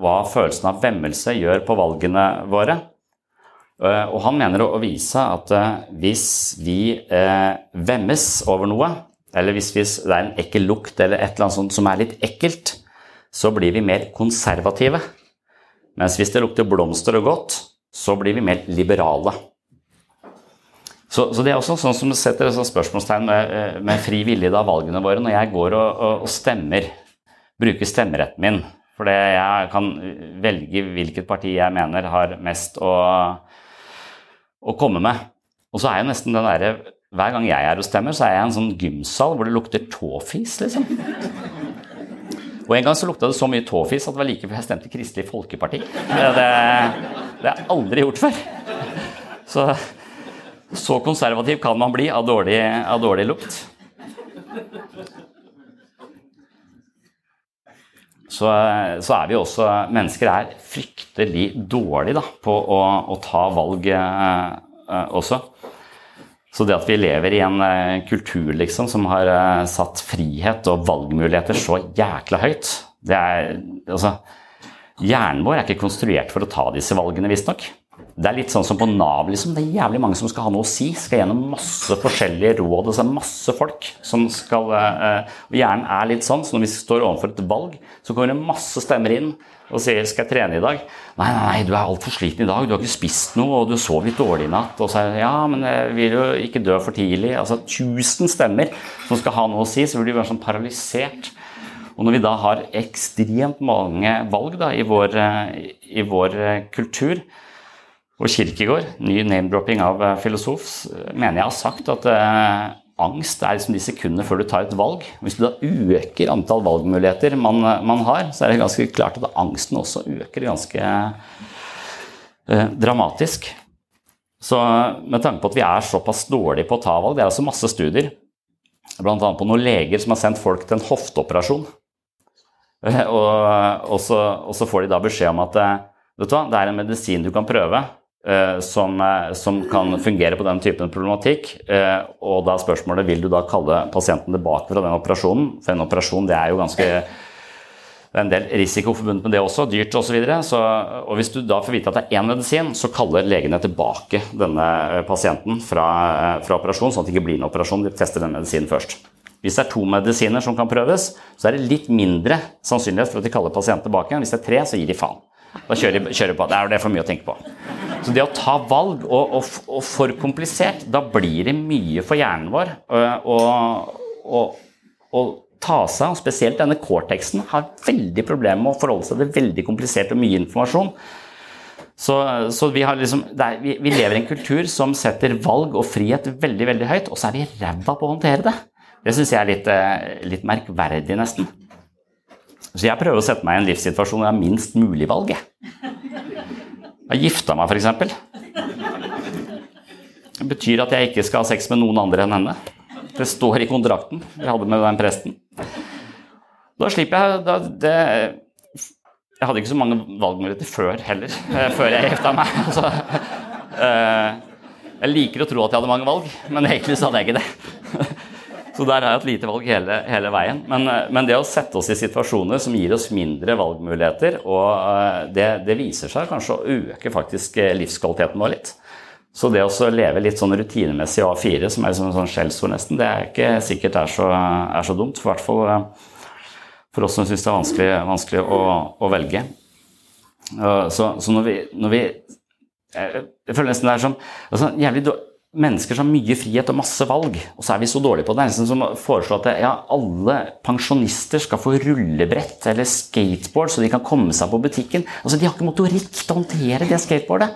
hva følelsen av vemmelse gjør på valgene våre. Eh, og han mener å, å vise at eh, hvis vi eh, vemmes over noe, eller hvis, hvis, det er en ekkel lukt eller et eller annet sånt som er litt ekkelt, så blir vi mer konservative. Mens hvis det lukter blomster og godt, så blir vi mer liberale. Så, så det er også sånn som setter et spørsmålstegn med, eh, med, fri vilje av valgene våre. Når jeg går og, og, og stemmer, bruker stemmeretten min For jeg kan velge hvilket parti jeg mener har mest å, å komme med. Og så er jo nesten den derre hver gang jeg er og stemmer, så er jeg i en sånn gymsal hvor det lukter tåfis, liksom. Og en gang så lukta det så mye tåfis at det var like før jeg stemte Kristelig Folkeparti. Det, det, har jeg aldri gjort før. Så, så konservativ kan man bli av dårlig, av dårlig lukt. Så, så, er vi også Mennesker er fryktelig dårlige på å, å ta valg eh, også. Så det at vi lever i en uh, kultur liksom, som har uh, satt frihet og valgmuligheter så jækla høyt det er, altså, Hjernen vår er ikke konstruert for å ta disse valgene, visstnok. Det er litt sånn som på Nav. Liksom. Det er jævlig mange som skal ha noe å si. Skal gjennom masse forskjellige råd. Altså masse folk som skal uh, og Hjernen er litt sånn, så når vi står overfor et valg, så kommer det masse stemmer inn og sier 'skal jeg trene i dag'? Nei, nei, nei, du er altfor sliten i dag, du har ikke spist noe, og du sov litt dårlig i natt. Og så er det 'ja, men jeg vil jo ikke dø for tidlig'. Altså tusen stemmer som skal ha noe å si, så blir de være sånn paralysert. Og når vi da har ekstremt mange valg da, i, vår, eh, i vår eh, kultur, og Kirkegård, ny name-dropping av eh, filosof, mener jeg har sagt at angst er liksom de sekundene før du tar et valg. Hvis du da øker antall valgmuligheter man, man har, så er det ganske klart at angsten også øker ganske eh, dramatisk. Så med tanke på at vi er såpass dårlige på å ta valg, det er altså masse studier, bl.a. på noen leger som har sendt folk til en hofteoperasjon. Eh, og, og, så, og, så, får de da beskjed om at eh, vet du hva, det er en medisin du kan prøve som, eh, som, kan fungere på den typen problematikk. Eh, og da spørsmålet vil du da kalle pasienten tilbake fra den operasjonen. For en operasjon det er jo ganske det er en del risiko forbundet med det også, dyrt osv. Og, og hvis du da får vite at det er én medisin, så kaller legene tilbake denne pasienten fra, fra operasjon, sånn at det ikke blir en operasjon. De tester den medisinen først. Hvis det er to medisiner som kan prøves, så er det litt mindre sannsynlighet for at de kaller pasienten tilbake. Hvis det er tre, så gir de faen. Da kjører de på. Det er det for mye å tenke på. Så det å ta valg, og, og, og for komplisert, da blir det mye for hjernen vår å ta seg, og spesielt denne cortexen, har veldig problemer med å forholde seg til veldig komplisert og mye informasjon. Så, så vi, liksom, er, vi, vi, lever i en kultur som setter valg og frihet veldig veldig høyt, og så er vi ræva på å håndtere det. Det syns jeg er litt, eh, litt, merkverdig, nesten. Så jeg prøver å sette meg i en livssituasjon hvor jeg har minst mulig valg. Jeg har gifta meg, f.eks. Det betyr at jeg ikke skal ha sex med noen andre enn henne. Det står i kontrakten jeg hadde med den presten. Da slipper jeg da, det, Jeg hadde ikke så mange valgmuligheter før heller, eh, før jeg gifta meg. Altså, jeg liker å tro at jeg hadde mange valg, men egentlig så hadde jeg ikke det. Så der har jeg hatt lite valg hele, hele veien. Men, eh, men, det å sette oss i situasjoner som gir oss mindre valgmuligheter, og eh, det, det viser seg kanskje å øke faktisk eh, livskvaliteten vår litt. Så det å leve litt sånn rutinemessig A4, som er liksom en sånn skjellsord nesten, det er ikke sikkert er så, er så dumt. For hvert fall for oss som syns det er vanskelig, vanskelig å, å, velge. Så, så når, vi, når vi, Jeg føler nesten det er som altså, jævlig mennesker som har mye frihet og masse valg, og så er vi så dårlige på det. Det er nesten som å foreslå at ja, alle pensjonister skal få rullebrett eller skateboard så de kan komme seg på butikken. Altså, De har ikke motorikk til å håndtere det skateboardet.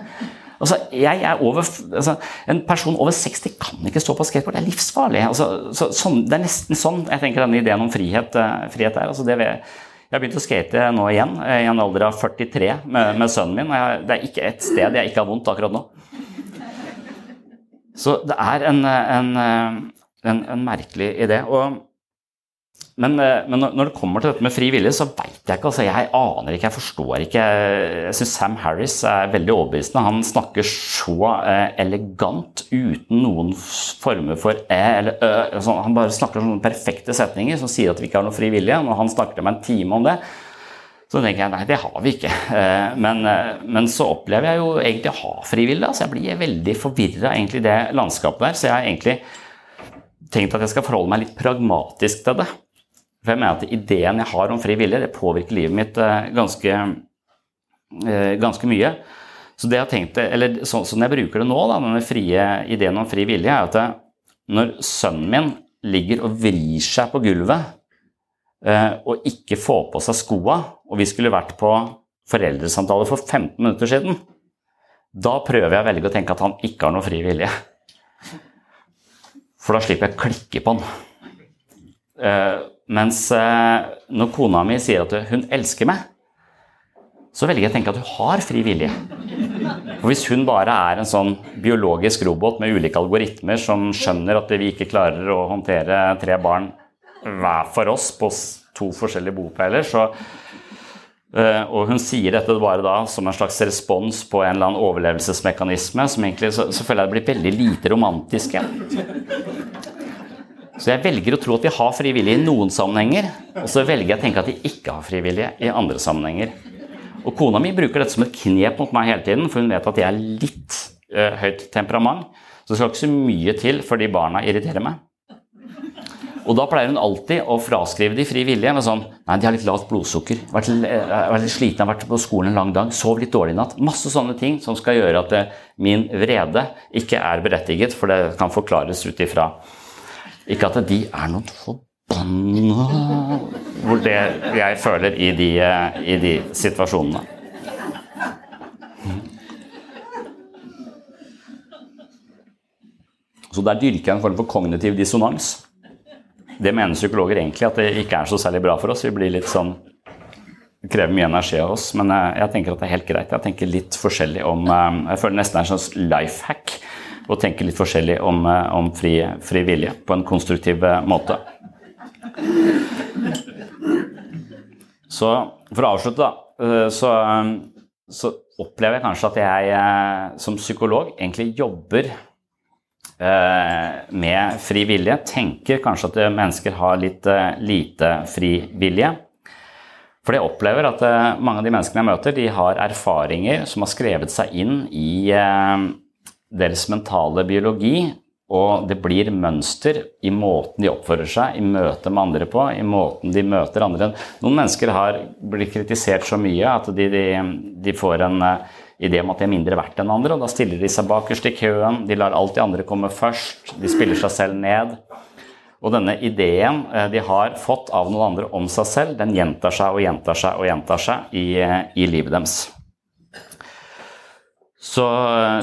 Altså, jeg er over, altså, En person over 60 kan ikke stå på skateboard. Det er livsfarlig. Altså, så, sånn, det er nesten sånn jeg tenker denne ideen om frihet, uh, frihet er. Altså, det jeg, jeg har begynt å skate nå igjen, eh, i en alder av 43 med, med sønnen min. Jeg, det er ikke et sted jeg ikke har vondt akkurat nå. Så det er en, en, en, en merkelig idé. Og men, men, når det kommer til dette med fri vilje, så veit jeg ikke. altså Jeg aner ikke, jeg forstår ikke. Jeg syns Sam Harris er veldig overbevisende. Han snakker så eh, elegant uten noen former for æ eller ø. Altså, han bare snakker sånne perfekte setninger som sier at vi ikke har noe fri vilje. Når han snakker meg en time om det, så tenker jeg nei, det har vi ikke. Eh, men, men så opplever jeg jo egentlig å ha fri vilje. Altså jeg blir veldig forvirra i det landskapet der. Så jeg har egentlig tenkt at jeg skal forholde meg litt pragmatisk til det. For jeg mener at ideen jeg har om fri vilje, det påvirker livet mitt eh, ganske, eh, ganske mye. Så det jeg tenkte, eller sånn som jeg bruker det nå, da, denne frie ideen om fri vilje, er at når sønnen min ligger og vrir seg på gulvet eh, og ikke få på seg skoa, og vi skulle vært på foreldresamtale for 15 minutter siden, da prøver jeg å velge å tenke at han ikke har noe fri vilje. For da slipper jeg å klikke på han. Mens eh, når kona mi sier at hun elsker meg, så velger jeg å tenke at hun har fri vilje. For Hvis hun bare er en sånn biologisk robot med ulike algoritmer som skjønner at vi ikke klarer å håndtere tre barn hver for oss på to forskjellige bopeiler, så Uh, og hun sier dette bare da som en slags respons på en eller annen overlevelsesmekanisme, som egentlig så, så føler jeg det blir veldig lite romantisk. Så jeg velger å tro at de har frivillige i noen sammenhenger, og så velger jeg å tenke at de ikke har frivillige i andre sammenhenger. Og kona mi bruker dette som et knep mot meg hele tiden, for hun vet at jeg er litt uh, høyt temperament. Så det skal ikke så mye til fordi barna irriterer meg. Og da pleier hun alltid å fraskrive de fri vilje med sånn Nei, de har litt lavt blodsukker. Vært, eh, vært litt sliten, har vært på skolen en lang dag, sov litt dårlig i natt. Masse sånne ting som skal gjøre at eh, min vrede ikke er berettiget, for det kan forklares ut ifra ikke at de er noen forbanna Hvor det jeg føler i de, i de situasjonene. Så der dyrker jeg en form for kognitiv dissonans. Det mener psykologer egentlig at det ikke er så særlig bra for oss. Vi blir litt sånn krever mye energi av oss, men jeg tenker at det er helt greit. Jeg tenker litt forskjellig om eh, Jeg føler nesten det er en slags life hack og tenke litt forskjellig om, eh, om fri, fri, vilje på en konstruktiv eh, måte. Så for å avslutte, da, eh, så, så opplever jeg kanskje at jeg som psykolog egentlig jobber med fri vilje. Tenker kanskje at mennesker har litt lite fri vilje. For jeg opplever at mange av de menneskene jeg møter, de har erfaringer som har skrevet seg inn i deres mentale biologi, og det blir mønster i måten de oppfører seg, i møte med andre på, i måten de møter andre. Noen mennesker har blitt kritisert så mye at de, de, de får en idé om at de er mindre verdt enn andre, og da stiller de seg bakerst i køen, de lar alltid andre komme først, de spiller seg selv ned. Og denne ideen uh, de har fått av noen andre om seg selv, den gjentar seg og gjentar seg og gjentar seg i, uh, i livet deres. Så,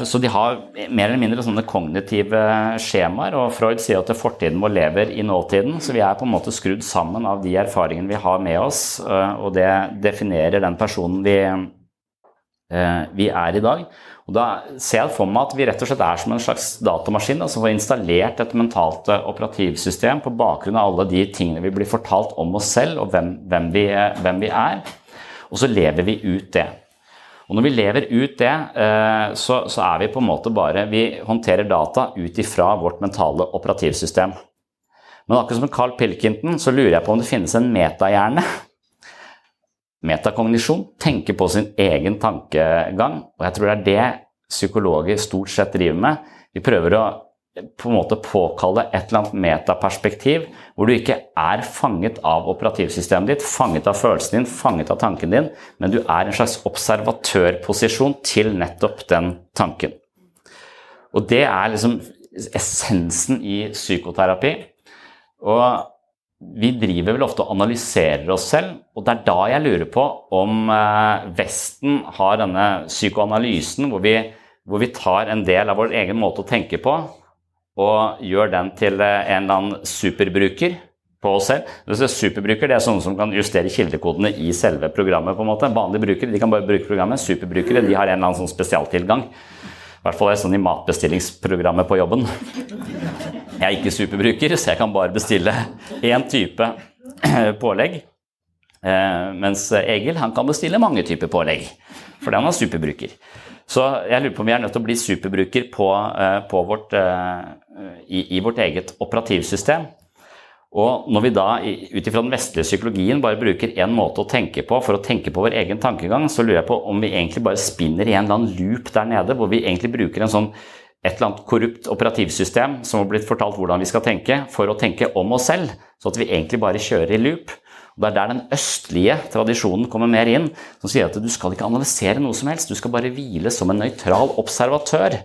så, de har mer eller mindre sånne kognitive skjemaer. Og Freud sier at fortiden vår lever i nåtiden. Så vi er på en måte skrudd sammen av de erfaringene vi har med oss. Eh, og det definerer den personen vi, eh, vi er i dag. Og Da ser jeg for meg at vi rett og slett er som en slags datamaskin som får installert et mentalt eh, operativsystem på bakgrunn av alle de tingene vi blir fortalt om oss selv og hvem, hvem, vi, hvem vi er. Og så lever vi ut det. Og når vi lever ut det, eh, så, så, er vi på en måte bare Vi håndterer data ut ifra vårt mentale operativsystem. Men akkurat som Carl Pilkington så lurer jeg på om det finnes en metahjerne. Metakognisjon tenke på sin egen tankegang, og jeg tror det er det psykologer stort sett driver med. Vi prøver å på en måte påkalle et eller annet metaperspektiv hvor du ikke er fanget av operativsystemet ditt, fanget av følelsen din, fanget av tanken din, men du er en slags observatørposisjon til nettopp den tanken. Og det er liksom essensen i psykoterapi. Og vi driver vel ofte og analyserer oss selv, og det er da jeg lurer på om eh, Vesten har denne psykoanalysen hvor vi, hvor vi tar en del av vår egen måte å tenke på og gjør den til eh, en eller annen superbruker på oss selv. Superbruker det er sånne som kan justere kildekodene i selve programmet. på en måte. Vanlige brukere de kan bare bruke programmet. Superbrukere de har en eller annen sånn spesialtilgang. I hvert fall er det sånn i matbestillingsprogrammet på jobben. Jeg er ikke superbruker, så jeg kan bare bestille én type pålegg. Eh, mens Egil han kan bestille mange typer pålegg, fordi han er superbruker. Så jeg lurer på om vi er nødt til å bli superbruker på, eh, på vårt, eh, i, i vårt eget operativsystem. Og når vi da ut ifra den vestlige psykologien bare bruker én måte å tenke på for å tenke på vår egen tankegang, så lurer jeg på om vi egentlig bare spinner i en eller annen loop der nede, hvor vi egentlig bruker en sånn et eller annet korrupt operativsystem som har blitt fortalt hvordan vi skal tenke, for å tenke om oss selv, så at vi egentlig bare kjører i loop. Og Det er der den østlige tradisjonen kommer mer inn, som sier at du skal ikke analysere noe som helst, du skal bare hvile som en nøytral observatør.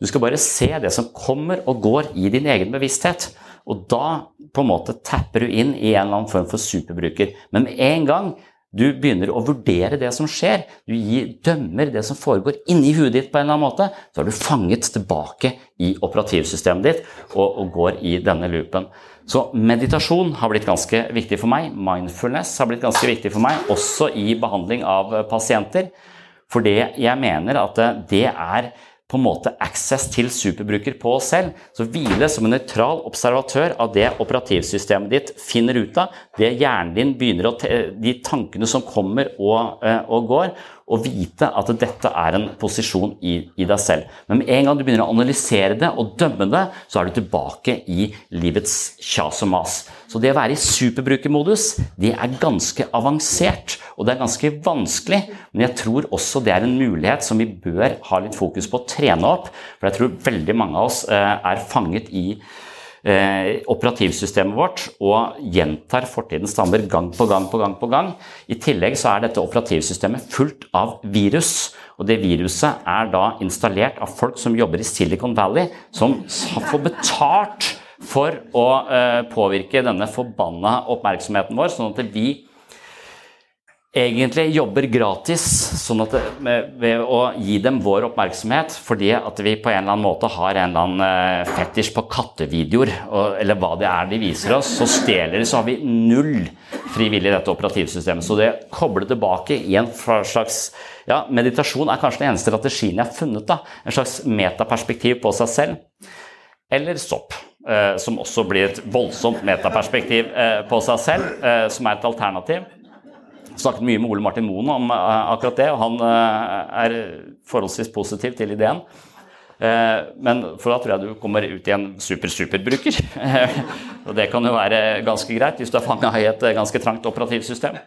Du skal bare se det som kommer og går i din egen bevissthet. Og da på en måte tapper du inn i en eller annen form for superbruker. Men med en gang du begynner å vurdere det som skjer, du gir, dømmer det som foregår inni huet ditt, på en eller annen måte, så er du fanget tilbake i operativsystemet ditt og, og går i denne loopen. Så meditasjon har blitt ganske viktig for meg. Mindfulness har blitt ganske viktig for meg, også i behandling av pasienter. For det jeg mener at det er på en måte access til superbruker på oss selv. Så hvile som en nøytral observatør av det operativsystemet ditt finner ut av, det hjernen din begynner å De tankene som kommer og, eh, og går, og vite at dette er en posisjon i, i, deg selv. Men med en gang du begynner å analysere det og dømme det, så er du tilbake i livets kjas og mas. Så det å være i superbrukermodus, det er ganske avansert, og det er ganske vanskelig. Men jeg tror også det er en mulighet som vi bør ha litt fokus på å trene opp. For jeg tror veldig mange av oss eh, er fanget i eh, operativsystemet vårt og gjentar fortidens stammer gang på gang på gang. på gang. I tillegg så er dette operativsystemet fullt av virus. Og det viruset er da installert av folk som jobber i Silicon Valley, som får betalt for å eh, påvirke denne forbanna oppmerksomheten vår, sånn at vi egentlig jobber gratis sånn at, ved å gi dem vår oppmerksomhet fordi at vi på en eller annen måte har en eller annen uh, fetisj på kattevideoer, og, eller hva det er de viser oss, så stjeler de, så har vi null frivillig i dette operativsystemet. Så det koble tilbake i en slags ja, Meditasjon er kanskje den eneste strategien jeg har funnet. da, En slags metaperspektiv på seg selv. Eller sopp. Uh, som også blir et voldsomt metaperspektiv uh, på seg selv, som er et alternativ snakket mye med Ole Martin Moen om uh, akkurat det, og han uh, er forholdsvis positiv til ideen. Uh, men for da tror jeg du kommer ut i en super-superbruker. og det kan jo være ganske greit hvis du er fanga i et ganske trangt operativsystem.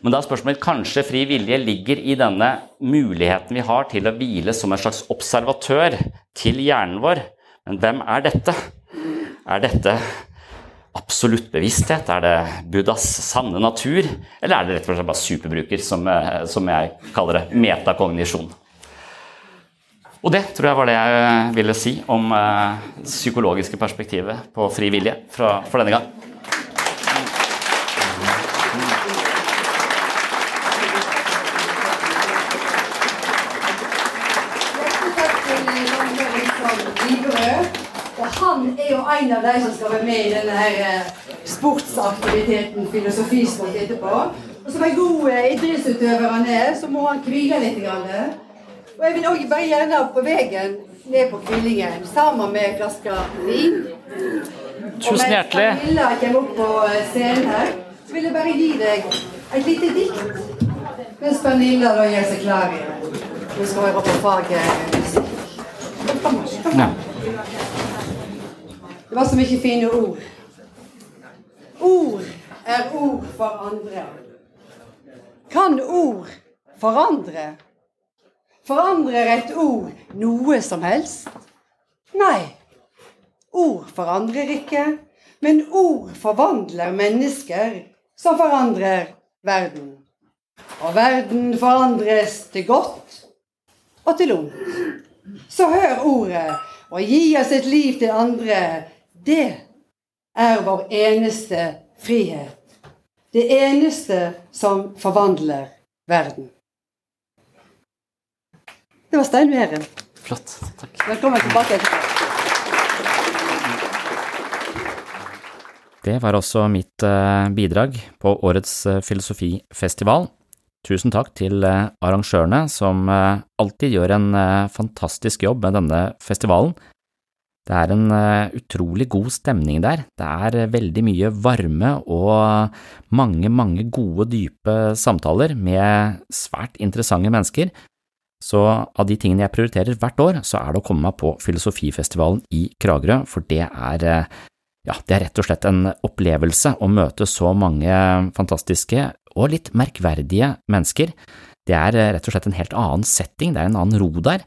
Men da er spørsmålet kanskje fri vilje ligger i denne muligheten vi har til å hvile som en slags observatør til hjernen vår. Men hvem er dette? Er dette absolutt bevissthet? Er det Buddhas sanne natur? Eller er det rett og slett bare superbruker, som, eh, som jeg kaller det, metakognisjon? Og det tror jeg var det jeg ville si om eh, psykologiske perspektivet på fri vilje for denne gang. han er jo en av de som skal være med i denne her eh, sportsaktiviteten Filosofisport etterpå. Og som en god idrettsutøver han er, så må han hvile litt. Grann. Og jeg vil òg bare gjerne på veien ned på hvilingen sammen med en flaske vin. Tusen hjertelig. Og mens Pernilla kommer opp på eh, scenen her, så vil jeg bare gi deg et lite dikt. Mens Pernilla da gjør seg klar igjen. Hun skal høre på faget musikk. Ja. Det var så mye fine ord. Ord er ord for andre. Kan ord forandre? Forandrer et ord noe som helst? Nei. Ord forandrer ikke, men ord forvandler mennesker som forandrer verden. Og verden forandres til godt og til ondt. Så hør ordet og gi oss et liv til andre. Det er vår eneste frihet. Det eneste som forvandler verden. Det var Stein Meren. Flott. Takk. Velkommen tilbake. Det var også mitt eh, bidrag på årets eh, filosofifestival. Tusen takk til eh, arrangørene, som alltid gjør en fantastisk jobb med denne festivalen. Det er en utrolig god stemning der. Det er veldig mye varme og mange, mange gode, dype samtaler med svært interessante mennesker. Så av de tingene jeg prioriterer hvert år, så er det å komme meg på Filosofifestivalen i Kragerø, for det er ja, det er rett og slett en opplevelse å møte så mange fantastiske og litt merkverdige mennesker. Det er rett og slett en helt annen setting, det er en annen ro der.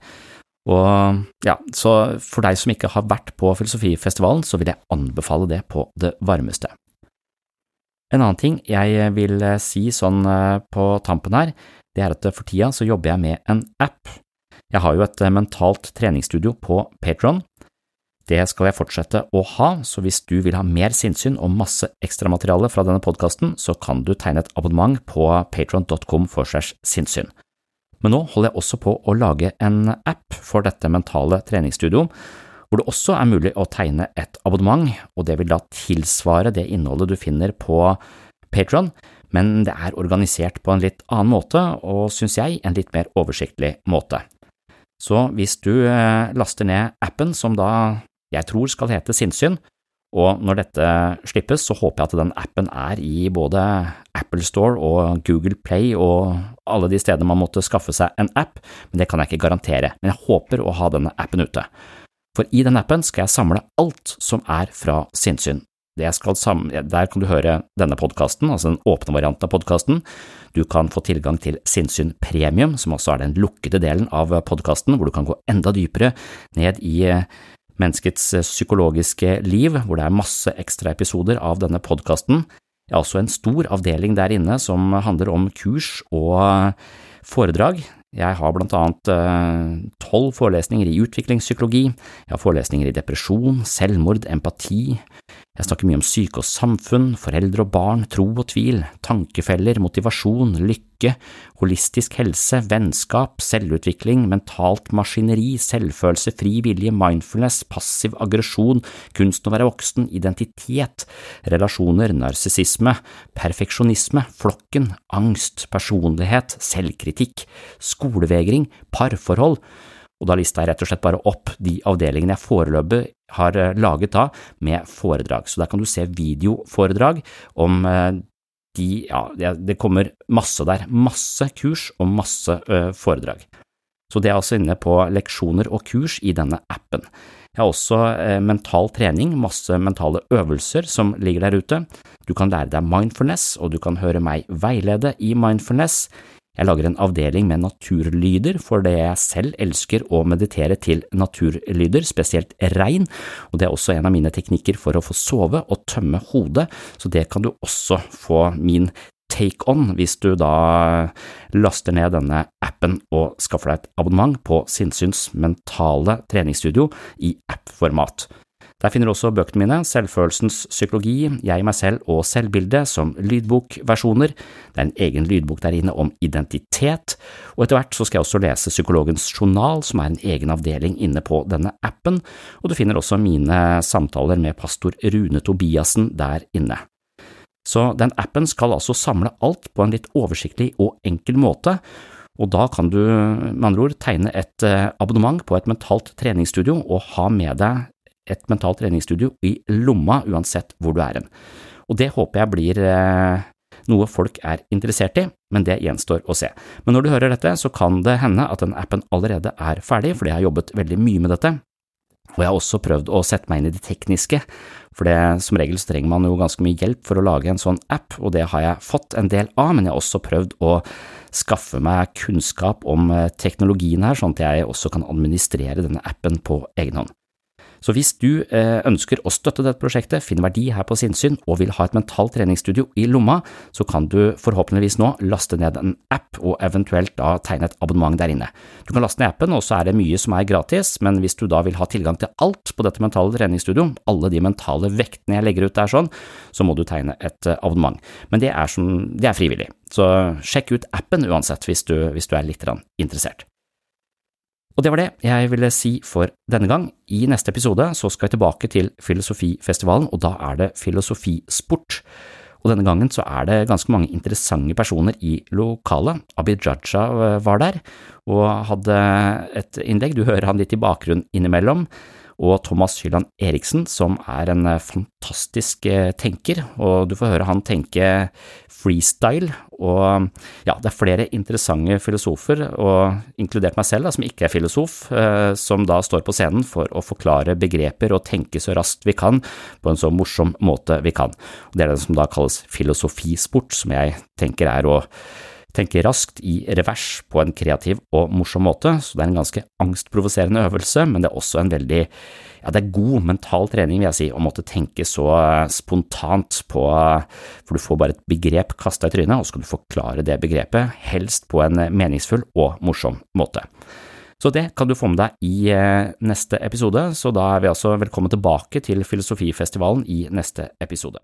Og ja, så for deg som ikke har vært på Filosofifestivalen, så vil jeg anbefale det på det varmeste. En annen ting jeg vil si sånn eh, på tampen her, det er at for tida så jobber jeg med en app. Jeg har jo et mentalt treningsstudio på Patron, det skal jeg fortsette å ha, så hvis du vil ha mer sinnssyn og masse ekstramateriale fra denne podkasten, så kan du tegne et abonnement på patron.com for sinnssyn. Men nå holder jeg også på å lage en app for dette mentale treningsstudioet, hvor det også er mulig å tegne et abonnement, og det vil da tilsvare det innholdet du finner på Patron, men det er organisert på en litt annen måte, og synes jeg en litt mer oversiktlig måte. Så hvis du eh, laster ned appen, som da jeg tror skal hete Sinnsyn, og når dette slippes, så håper jeg at den appen er i både Apple Store og Google Play og alle de stedene man måtte skaffe seg en app, men det kan jeg ikke garantere, men jeg håper å ha denne appen ute. For i den appen skal jeg samle alt som er fra sinnssyn. der kan du høre denne podkasten, altså den åpne varianten av podkasten. Du kan få tilgang til Sinnsyn Premium, som også er den lukkede delen av podkasten, hvor du kan gå enda dypere ned i Menneskets eh, psykologiske liv, hvor det er masse ekstra episoder av denne podkasten. Jeg har også en stor avdeling der inne som handler om kurs og foredrag. Jeg har blant annet eh, tolv forelesninger i utviklingspsykologi, jeg har forelesninger i depresjon, selvmord, empati, jeg snakker mye om syke og samfunn, foreldre og barn, tro og tvil, tankefeller, motivasjon, lykke, holistisk helse, vennskap, selvutvikling, mentalt maskineri, selvfølelse, fri vilje, mindfulness, passiv aggresjon, kunsten å være voksen, identitet, relasjoner, narsissisme, perfeksjonisme, flokken, angst, personlighet, selvkritikk, skolevegring, parforhold, og da lista jeg rett og slett bare opp de avdelingene jeg foreløpig har eh, laget da med foredrag. Så der kan du se videoforedrag om eh, de, ja, det kommer masse der, masse kurs og masse foredrag. Så det er altså inne på leksjoner og kurs i denne appen. Jeg har også mental trening, masse mentale øvelser som ligger der ute. Du kan lære deg mindfulness, og du kan høre meg veilede i mindfulness. Jeg lager en avdeling med naturlyder for det jeg selv elsker å meditere til naturlyder, spesielt regn, og det er også en av mine teknikker for å få sove og tømme hodet, så det kan du også få min take on hvis du da laster ned denne appen og skaffer deg et abonnement på Sinnsyns mentale treningsstudio i app-format. Der finner du også bøkene mine, Selvfølelsens psykologi, Jeg, meg selv og selvbildet, som lydbokversjoner. Det er en egen lydbok der inne om identitet, og etter hvert så skal jeg også lese Psykologens journal, som er en egen avdeling inne på denne appen, og du finner også mine samtaler med pastor Rune Tobiassen der inne. Så den appen skal altså samle alt på en litt oversiktlig og enkel måte, og da kan du med andre ord tegne et eh, abonnement på et mentalt treningsstudio og ha med deg et mentalt treningsstudio i lomma uansett hvor du er hen. Og det håper jeg blir eh, noe folk er interessert i, men det gjenstår å se. Men når du hører dette, så kan det hende at den appen allerede er ferdig, fordi jeg har jobbet veldig mye med dette. Og jeg har også prøvd å sette meg inn i det tekniske, for det, som regel så trenger man jo ganske mye hjelp for å lage en sånn app, og det har jeg fått en del av, men jeg har også prøvd å skaffe meg kunnskap om eh, teknologien her, sånn at jeg også kan administrere denne appen på egen hånd. Så hvis du eh, ønsker å støtte dette prosjektet, finner verdi her på sinnssyn og vil ha et mentalt treningsstudio i lomma, så kan du forhåpentligvis nå laste ned en app og eventuelt da tegne et abonnement der inne. Du kan laste ned appen, og så er det mye som er gratis, men hvis du da vil ha tilgang til alt på dette mentale treningsstudio, alle de mentale vektene jeg legger ut der sånn, så må du tegne et eh, abonnement. Men det er, som, det er frivillig, så sjekk ut appen uansett hvis du, hvis du er litt interessert. Og det var det jeg ville si for denne gang. I neste episode så skal jeg tilbake til Filosofifestivalen, og da er det filosofisport. Og denne gangen så er det ganske mange interessante personer i lokalet. Abid Raja eh, var der og hadde et innlegg, du hører han litt i bakgrunnen innimellom og Thomas Hylland Eriksen, som er en eh, fantastisk eh, tenker, og du får høre han tenke freestyle, og ja, det er flere interessante filosofer, og inkludert meg selv, da, som ikke er filosof, eh, som da står på scenen for å forklare begreper og tenke så raskt vi kan, på en så morsom måte vi kan. Det er det som da kalles filosofisport, som jeg tenker er å tenke raskt i revers på en kreativ og morsom måte, så det er en ganske angstprovoserende øvelse, men det er også en veldig, ja, det er god mental trening, vil jeg si, å måtte tenke så spontant på, for du får bare et begrep kasta i trynet, og så skal du forklare det begrepet, helst på en meningsfull og morsom måte. Så det kan du få med deg i eh, neste episode, så da er vi altså velkommen tilbake til Filosofifestivalen i neste episode.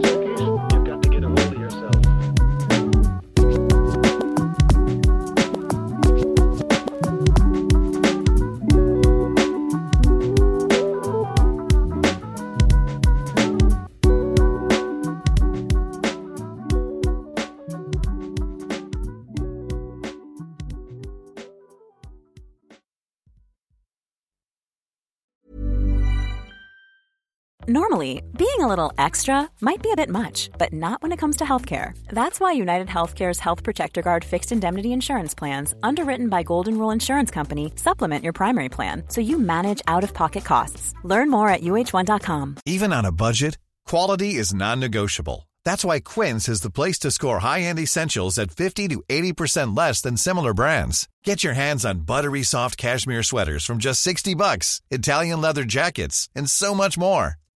Normally, being a little extra might be a bit much, but not when it comes to healthcare. That's why United Healthcare's Health Protector Guard fixed indemnity insurance plans, underwritten by Golden Rule Insurance Company, supplement your primary plan so you manage out of pocket costs. Learn more at uh1.com. Even on a budget, quality is non-negotiable. That's why Quince is the place to score high-end essentials at 50 to 80% less than similar brands. Get your hands on buttery soft cashmere sweaters from just 60 bucks, Italian leather jackets, and so much more.